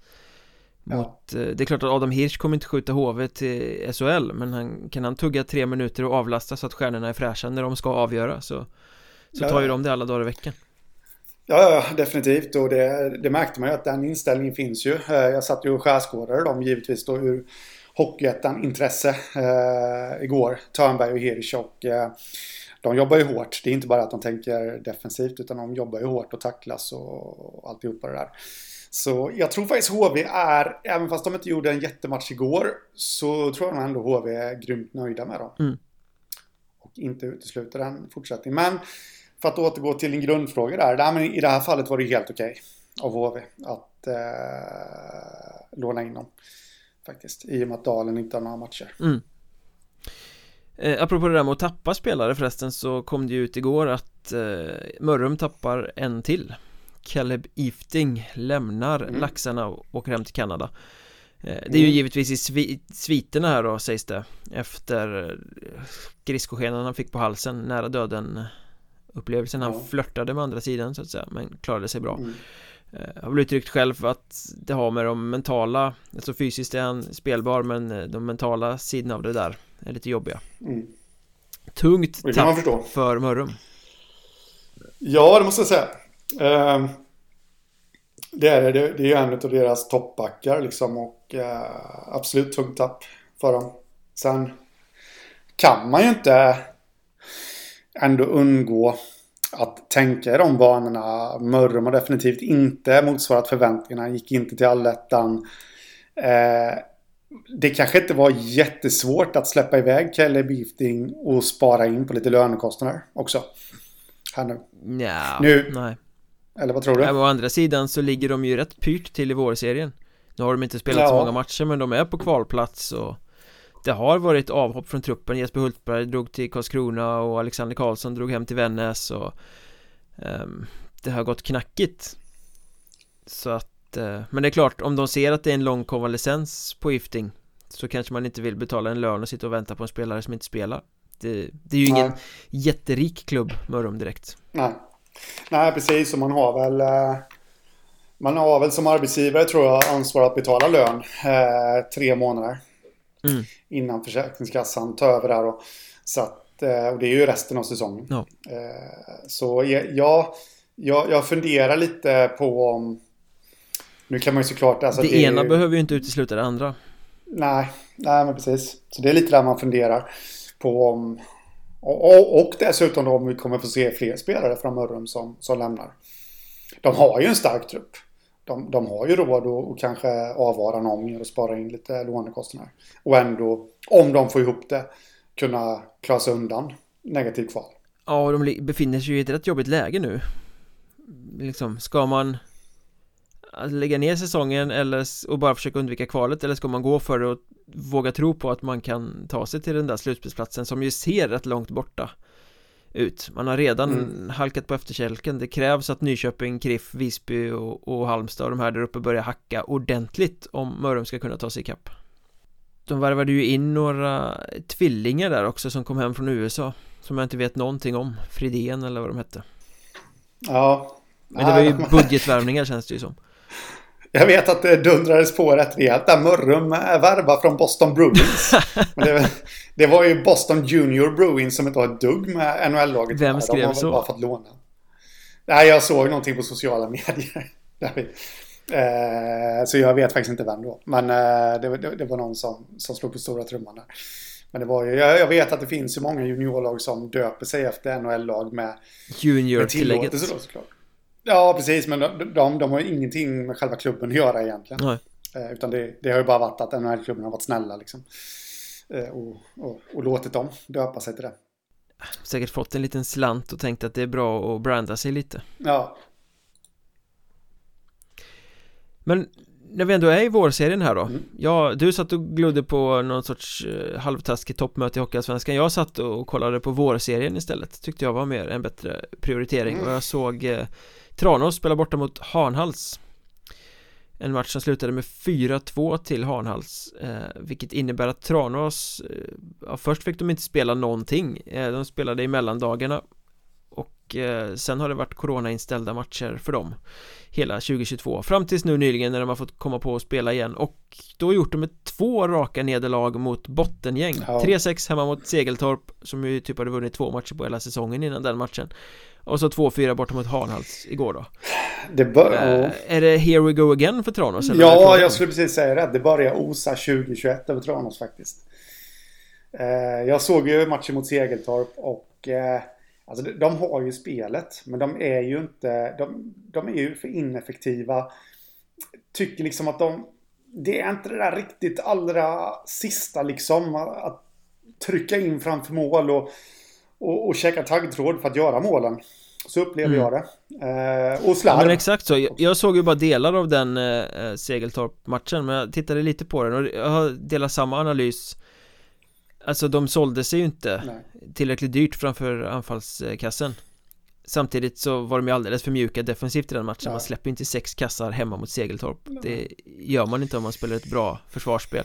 Speaker 1: mot, ja. Eh, det är klart att Adam Hirsch kommer inte skjuta HV till SHL Men han, kan han tugga tre minuter och avlasta så att stjärnorna är fräscha när de ska avgöra Så, så tar ju de det alla dagar i veckan
Speaker 2: Ja, definitivt. Och det, det märkte man ju att den inställningen finns ju. Eh, jag satt ju och skärskådade dem givetvis då ur Hockeyettan-intresse eh, igår. Törnberg och Hirsch och eh, de jobbar ju hårt. Det är inte bara att de tänker defensivt utan de jobbar ju hårt och tacklas och alltihopa det där. Så jag tror faktiskt HV är, även fast de inte gjorde en jättematch igår, så tror jag ändå HV är grymt nöjda med dem. Mm. Och inte utesluter en fortsättning. Men för att återgå till din grundfråga där. där men I det här fallet var det helt okej okay av HV att eh, låna in dem. Faktiskt. I och med att Dalen inte har några matcher. Mm.
Speaker 1: Eh, apropå det där med att tappa spelare förresten så kom det ju ut igår att eh, Mörrum tappar en till Caleb Ifting lämnar mm. Laxarna och åker hem till Kanada eh, Det är ju mm. givetvis i svi sviterna här då sägs det Efter skridskoskenan han fick på halsen nära döden Upplevelsen han flörtade med andra sidan så att säga men klarade sig bra mm. eh, Har väl uttryckt själv att det har med de mentala Alltså fysiskt är han spelbar men de mentala sidorna av det där är lite jobbiga
Speaker 2: Mm.
Speaker 1: Tungt tapp för Mörrum
Speaker 2: Ja, det måste jag säga. Ehm, det är det. Det är en av deras toppbackar liksom och eh, absolut tungt tapp för dem. Sen kan man ju inte ändå undgå att tänka i de banorna. Mörrum har definitivt inte motsvarat förväntningarna. Gick inte till allettan. Eh, det kanske inte var jättesvårt att släppa iväg Kelly Beefting och spara in på lite lönekostnader också. Här nu.
Speaker 1: Nja,
Speaker 2: Nu-
Speaker 1: nej
Speaker 2: Eller vad tror du?
Speaker 1: Ja, Å andra sidan så ligger de ju rätt pyrt till i vårserien Nu har de inte spelat så
Speaker 2: Ja.
Speaker 1: många matcher men de är på kvalplats och Det har varit avhopp från truppen Jesper Hultberg drog till Karlskrona och Alexander Karlsson drog hem till Vännäs och ehm, Det har gått knackigt Så att eh, Men det är klart om de ser att det är en lång konvalescens på Gifting Så kanske man inte vill betala en lön och sitta och vänta på en spelare som inte spelar Det, det är ju ingen
Speaker 2: Nej.
Speaker 1: jätterik klubb Mörrum direkt
Speaker 2: Nej. Nej, precis. Och man har väl... Eh, man har väl som arbetsgivare tror jag ansvar att betala lön eh, tre månader
Speaker 1: Mm.
Speaker 2: innan Försäkringskassan tar över där. Och, så att, eh, och det är ju resten av säsongen.
Speaker 1: Ja.
Speaker 2: Eh, så jag, jag, jag, jag funderar lite på om... Nu kan man ju såklart... Alltså,
Speaker 1: Det
Speaker 2: är
Speaker 1: ena
Speaker 2: ju-
Speaker 1: behöver ju inte utesluta det andra
Speaker 2: Nej, nej men precis. Så det är lite där man funderar på om... Och, och, och dessutom om vi kommer få se fler spelare från Mörrum som, som lämnar. De har ju en stark trupp. De, de har ju råd att, kanske avvara någon och spara in lite lånekostnader. Och ändå, om de får ihop det, kunna klara sig undan negativ kval.
Speaker 1: Ja, och de befinner sig ju i ett rätt jobbigt läge nu Liksom, ska man alltså, lägga ner säsongen eller och bara försöka undvika kvalet eller ska man gå för det och våga tro på att man kan ta sig till den där slutspelsplatsen som ju ser rätt långt borta ut? Man har redan
Speaker 2: Mm.
Speaker 1: halkat på efterkälken. Det krävs att Nyköping, Kriff, Visby och, och Halmstad och de här där uppe börjar hacka ordentligt om Mörrum ska kunna ta sig ikapp De värvade ju in några tvillingar där också som kom hem från USA Som jag inte vet någonting om. Fridén eller vad de hette.
Speaker 2: Ja.
Speaker 1: Men det var ju budgetvärvningar känns det ju som
Speaker 2: Jag vet att det dundrades på rätt rejält där Mörrum är värva från Boston Bruins. Men det, det var ju Boston Junior Bruins som inte har ett dugg med NHL-laget
Speaker 1: Vem skrev.
Speaker 2: De har
Speaker 1: så?
Speaker 2: bara fått låna. Nej, jag såg någonting på sociala medier. Eh, så jag vet faktiskt inte vem då. Men eh, det, det, det var någon som, som slog på stora trumman där. Men det var ju, jag, jag vet att det finns ju många juniorlag som döper sig efter NHL-lag med med tillåtelse då såklart. Ja, precis. Men de, de, de har ju ingenting med själva klubben att göra egentligen.
Speaker 1: Nej,
Speaker 2: Eh, utan det, det har ju bara varit att NHL-klubben har varit snälla liksom. Eh, och, och, och låtit dem döpa sig till det.
Speaker 1: säkert fått en liten slant och tänkt att det är bra att branda sig lite
Speaker 2: Ja,
Speaker 1: Men när vi ändå är i vårserien här då
Speaker 2: Mm.
Speaker 1: Ja, du satt och glodde på någon sorts eh, halvtaskigt toppmöte i Hockeyallsvenskan Jag satt och kollade på vårserien istället Tyckte jag var mer en bättre prioritering
Speaker 2: Mm.
Speaker 1: och jag såg eh, Tranås spela borta mot Hanhals. En match som slutade med 4-2 till Hanhals eh, Vilket innebär att Tranås eh, ja, Först fick de inte spela någonting. Eh, De spelade i mellandagarna Och sen har det varit coronainställda matcher för dem Hela 2022 Fram tills nu nyligen när de har fått komma på att spela igen Och då gjort de med två raka nederlag mot bottengäng.
Speaker 2: Ja.
Speaker 1: 3-6 hemma mot Segeltorp Som ju typ hade vunnit två matcher på hela säsongen innan den matchen Och så 2-4 borta mot Hanhals igår då
Speaker 2: det bör,
Speaker 1: Eh, Är det here we go again för Tranås? eller?
Speaker 2: ja, jag skulle precis säga det. Det börjar osa 2021 över Tranås faktiskt. Eh, jag såg ju matchen mot Segeltorp och eh, alltså de, de har ju spelet. Men de är ju inte, de, de är ju för ineffektiva. Tycker liksom att de, det är inte det där riktigt allra sista liksom. Att trycka in framför mål och, och, och käka taggtråd för att göra målen. Så upplever
Speaker 1: Mm.
Speaker 2: jag det. Eh, och
Speaker 1: Ja
Speaker 2: slarv.
Speaker 1: men exakt så, jag, jag såg ju bara delar av den eh, Segeltorp-matchen men jag tittade lite på den och jag har delat samma analys Alltså de sålde sig ju inte
Speaker 2: Nej.
Speaker 1: tillräckligt dyrt framför anfallskassen Samtidigt så var de ju alldeles för mjuka defensivt i den matchen
Speaker 2: Ja.
Speaker 1: Man släpper inte sex kassar hemma mot Segeltorp Det gör man inte om man spelar ett bra försvarsspel Eh,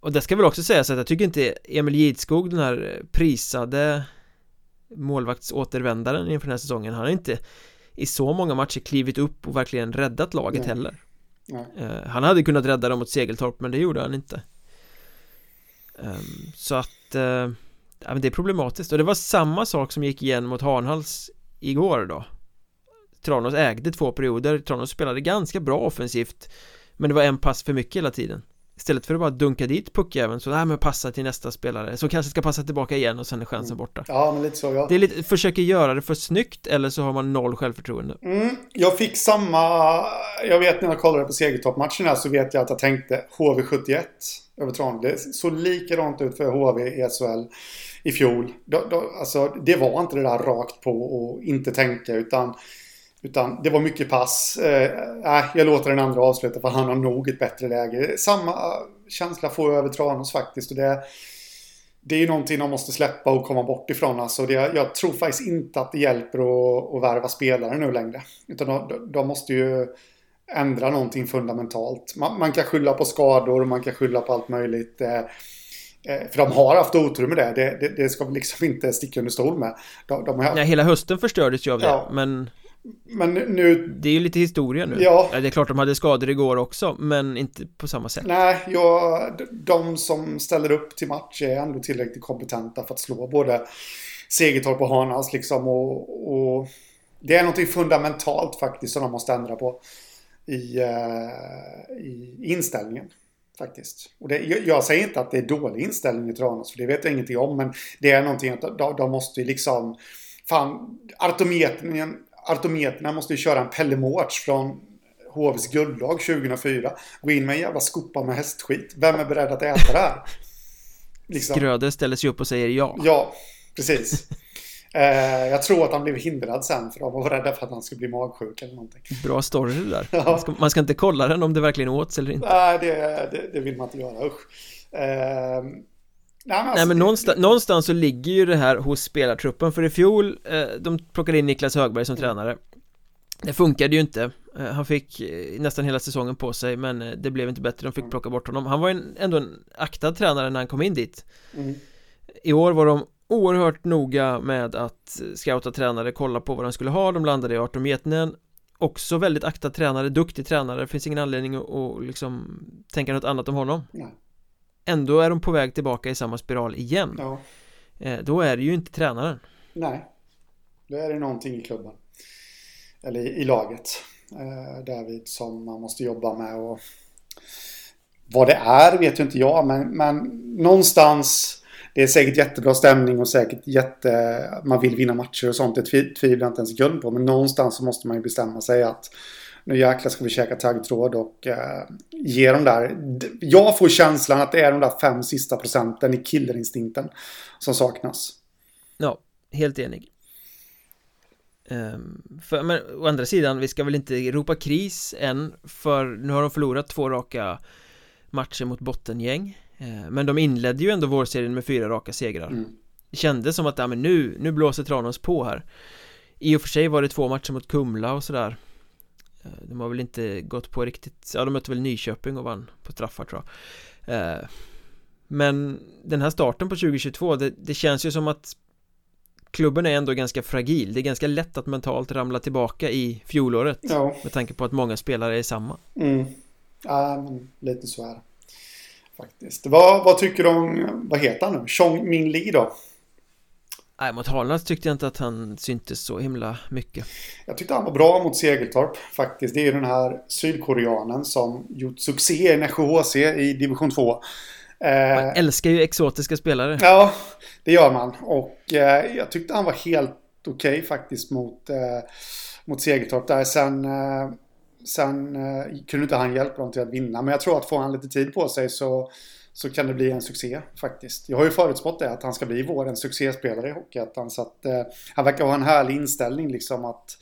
Speaker 1: Och det ska väl också sägas att jag tycker inte Emil Gidskog, den här prisade målvaktsåtervändaren inför den här säsongen Han har inte i så många matcher klivit upp och verkligen räddat laget
Speaker 2: Nej.
Speaker 1: heller.
Speaker 2: Nej.
Speaker 1: Eh, Han hade kunnat rädda dem mot Segeltorp men det gjorde han inte. Ehm, Så att eh, ja, men det är problematiskt. Och det var samma sak som gick igen mot Hanhals igår då. Tranås ägde två perioder, Tranås spelade ganska bra offensivt Men det var en pass för mycket hela tiden Istället för att bara dunka dit puckjäveln så, nej men passa till nästa spelare som kanske ska passa tillbaka igen och sen är chansen
Speaker 2: Mm.
Speaker 1: borta
Speaker 2: Ja, men lite så. Ja.
Speaker 1: Det är lite, försöker göra det för snyggt eller så har man noll självförtroende
Speaker 2: Mm, jag fick samma... Jag vet när jag kollade på segertoppmatchen här så vet jag att jag tänkte HV71 över Tranås. Det såg likadant ut för HV i SHL i fjol. Då, då, alltså, det var inte det där rakt på och inte tänka utan, utan det var mycket pass. Eh, nej, jag låter den andra avsluta för han har nog ett bättre läge. Samma känsla får jag över Tranås faktiskt. Och det, det är ju någonting de måste släppa och komma bort ifrån. Alltså det, jag tror faktiskt inte att det hjälper att, att värva spelare nu längre. Utan de, de måste ju ändra någonting fundamentalt. Man, man kan skylla på skador, man kan skylla på allt möjligt. Eh, eh, för de har haft otur med det. Det, det, det ska vi liksom inte sticka under stol med. De, de har,
Speaker 1: Nej, hela hösten förstördes ju av det
Speaker 2: Ja.
Speaker 1: men
Speaker 2: men nu...
Speaker 1: det är ju lite historia nu
Speaker 2: Ja.
Speaker 1: Det är klart de hade skador igår också men inte på samma sätt
Speaker 2: Nej, jag, de som ställer upp till match är ändå tillräckligt kompetenta för att slå både Segertorp och Hanhals liksom. Och, och det är någonting fundamentalt faktiskt som de måste ändra på i, eh, i inställningen. Faktiskt. Och det, jag, säger inte att det är dålig inställning i Tranås, för det vet jag ingenting om. Men det är någonting att de, de måste liksom... Fan, artometern, artometerna måste ju köra en Pelle Mårts från HVs guldlag 2004. Gå in med en jävla skopa med hästskit. Vem är beredd att äta det här? Liksom.
Speaker 1: Gröder ställer sig upp och säger ja
Speaker 2: Ja, precis. Eh, jag tror att han blev hindrad sen för de var rädda för att han skulle bli magsjuk eller någonting.
Speaker 1: Bra story det där
Speaker 2: Ja.
Speaker 1: man ska, man ska inte kolla den om det verkligen åts eller inte
Speaker 2: Nej, det, det, det vill man inte göra, usch. Eh, nej, men, alltså,
Speaker 1: Nej men någonstans, någonstans så ligger ju det här hos spelartruppen. För i fjol, eh, de plockade in Niklas Högberg som tränare. Det funkade ju inte. Eh, Han fick eh, nästan hela säsongen på sig men eh, det blev inte bättre, de fick plocka bort honom. Han var en, ändå en aktad tränare när han kom in dit.
Speaker 2: Mm.
Speaker 1: I år var de oerhört noga med att scouta tränare, kolla på vad de skulle ha, de landade i Artur Mietinen Också väldigt aktad tränare, duktig tränare, det finns ingen anledning att, att liksom tänka något annat om honom.
Speaker 2: Nej.
Speaker 1: Ändå är de på väg tillbaka i samma spiral igen
Speaker 2: Ja,
Speaker 1: eh, Då är det ju inte tränaren
Speaker 2: nej. Då är det någonting i klubben. Eller i, laget. Eh, därvid som man måste jobba med. Och vad det är vet ju inte jag. Men, men någonstans. Det är säkert jättebra stämning och säkert jätte... Man vill vinna matcher och sånt. Det tvi- tvivlar jag inte en sekund på. Men någonstans så måste man ju bestämma sig att nu jäklar ska vi käka taggtråd och eh, ge dem där. Jag får känslan att det är de där fem sista procenten i killerinstinkten som saknas.
Speaker 1: Ja, helt enig Ehm, för, men å andra sidan, vi ska väl inte ropa kris än För nu har de förlorat två raka matcher mot bottengäng Eh, Men de inledde ju ändå vårserien med fyra raka segrar
Speaker 2: Mm.
Speaker 1: Kändes som att, ja men nu, nu blåser Tranås på här I och för sig var det två matcher mot Kumla och sådär De har väl inte gått på riktigt, ja de mötte väl Nyköping och vann på straffar tror jag Eh, Men den här starten på 2022, det, det känns ju som att Klubben är ändå ganska fragil, det är ganska lätt att mentalt ramla tillbaka i fjolåret
Speaker 2: Ja.
Speaker 1: Med tanke på att många spelare är samma
Speaker 2: Mm. Ja, men lite så är det. Faktiskt. Vad, vad tycker du om, vad heter han nu? Chong Min Lee då?
Speaker 1: Nej, mot Harlands tyckte jag inte att han syntes så himla mycket
Speaker 2: Jag tyckte han var bra mot Segeltorp faktiskt. Det är ju den här sydkoreanen som gjort succé i Nässjö HC i division 2.
Speaker 1: Man
Speaker 2: Eh,
Speaker 1: älskar ju exotiska spelare
Speaker 2: ja, det gör man. Och eh, jag tyckte han var helt okej faktiskt mot, eh, mot Segeltorp där. Sen, sen kunde inte han hjälpa dem till att vinna. Men jag tror att får han lite tid på sig så, så kan det bli en succé faktiskt. Jag har ju förutspått det att han ska bli vårens succéspelare i Hockeyettan. Så att eh, han verkar ha en härlig inställning liksom att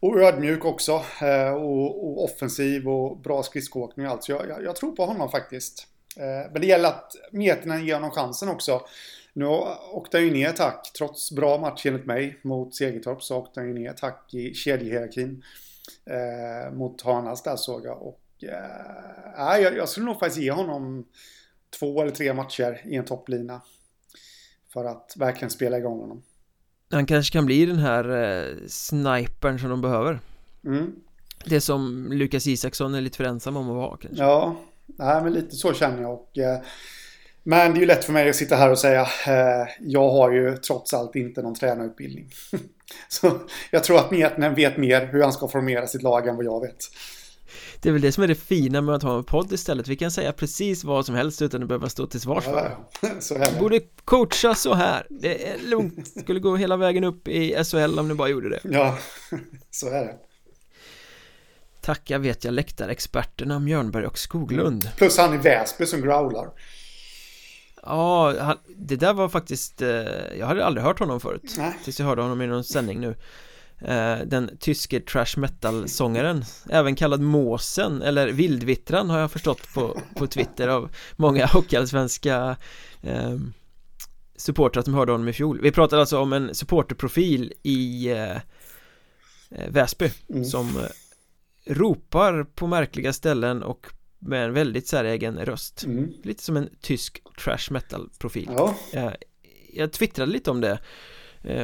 Speaker 2: och ödmjuk också. Eh, och, och offensiv och bra skridskoåkning och allt. Så jag, jag, jag tror på honom faktiskt. Eh, men det gäller att Mietinen ger honom chansen också. Nu åkte han ju ner tack, trots bra match enligt mig mot Segertorp så åkte han ju ner tack i kedjehierarkin eh, mot Hanas där såg jag. Och eh, jag, jag skulle nog faktiskt ge honom två eller tre matcher i en topplina. För att verkligen spela igång honom.
Speaker 1: Han kanske kan bli den här eh, snipern som de behöver
Speaker 2: Mm.
Speaker 1: Det som Lukas Isaksson är lite för ensam om att vara kanske
Speaker 2: Ja, nej, men lite så känner jag. Och, eh, men det är ju lätt för mig att sitta här och säga eh, jag har ju trots allt inte någon tränarutbildning. så jag tror att Mietnen vet mer hur han ska formera sitt lag än vad jag vet.
Speaker 1: Det är väl det som är det fina med att ha en podd istället. Vi kan säga precis vad som helst utan att behöva stå till svars för det. Borde coacha så här. Det är lugnt. Skulle gå hela vägen upp i SHL om ni bara gjorde det.
Speaker 2: Ja, så är det.
Speaker 1: Tacka vet jag läktarexperterna Mjörnberg och Skoglund.
Speaker 2: Plus han i Väsby som growlar.
Speaker 1: Ja, han, det där var faktiskt eh, Jag hade aldrig hört honom förut.
Speaker 2: Nej.
Speaker 1: Tills jag hörde honom i någon sändning nu Den tyske trash metal sångaren Även kallad Måsen eller Vildvittran har jag förstått på, på Twitter av många hockeyallsvenska eh, supportrar som hörde honom i fjol. Vi pratade alltså om en supporterprofil i eh, eh, Väsby
Speaker 2: Mm.
Speaker 1: som eh, ropar på märkliga ställen och med en väldigt säregen röst.
Speaker 2: Mm.
Speaker 1: Lite som en tysk trash metal profil
Speaker 2: Ja,
Speaker 1: Eh, Jag twittrade lite om det. eh,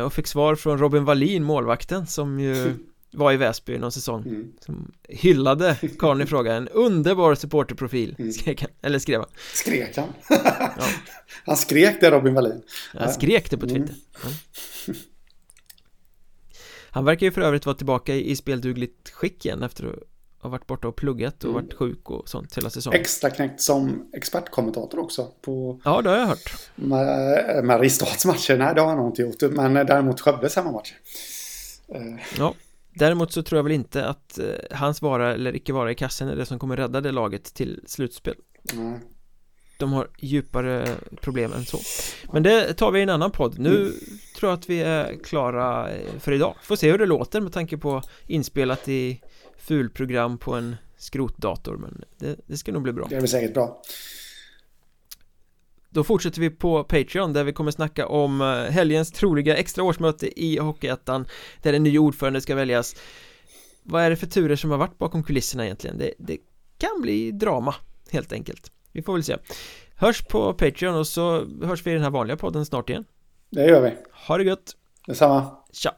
Speaker 1: och fick svar från Robin Wallin, målvakten som ju var i Väsby någon säsong
Speaker 2: mm.
Speaker 1: som hyllade karln i fråga, en underbar supporterprofil
Speaker 2: Mm.
Speaker 1: skrek han, eller skrev han
Speaker 2: skrek han. Han skrek det Robin Wallin.
Speaker 1: Han skrek det på
Speaker 2: Mm.
Speaker 1: Twitter ja. Han verkar ju för övrigt vara tillbaka i, i speldugligt skick igen efter att ha varit borta och pluggat och
Speaker 2: Mm.
Speaker 1: varit sjuk och sånt hela säsongen
Speaker 2: Extra knäckt som expertkommentator också på
Speaker 1: Ja, det har jag hört
Speaker 2: Ma- Mariestads matcher. Nej, det har han nog inte gjort. Men däremot Skövdes hemmamatcher. Eh,
Speaker 1: Ja, däremot så tror jag väl inte att eh, hans vara eller icke vara i kassen är det som kommer rädda det laget till slutspel
Speaker 2: nej.
Speaker 1: De har djupare problem än så Men det tar vi i en annan podd Nu tror jag att vi är klara eh, för idag Får se hur det låter med tanke på inspelat i fulprogram på en skrotdator Men det, det ska nog bli bra
Speaker 2: Det väl säkert bra.
Speaker 1: Då fortsätter vi på Patreon där vi kommer snacka om eh, helgens troliga extra årsmöte i Hockeyettan Där en ny ordförande ska väljas Vad är det för turer som har varit bakom kulisserna egentligen? Det, det kan bli drama helt enkelt Vi får väl se Hörs på Patreon och så hörs vi i den här vanliga podden snart igen
Speaker 2: Det gör vi.
Speaker 1: Ha det gött!
Speaker 2: Detsamma.
Speaker 1: Tja!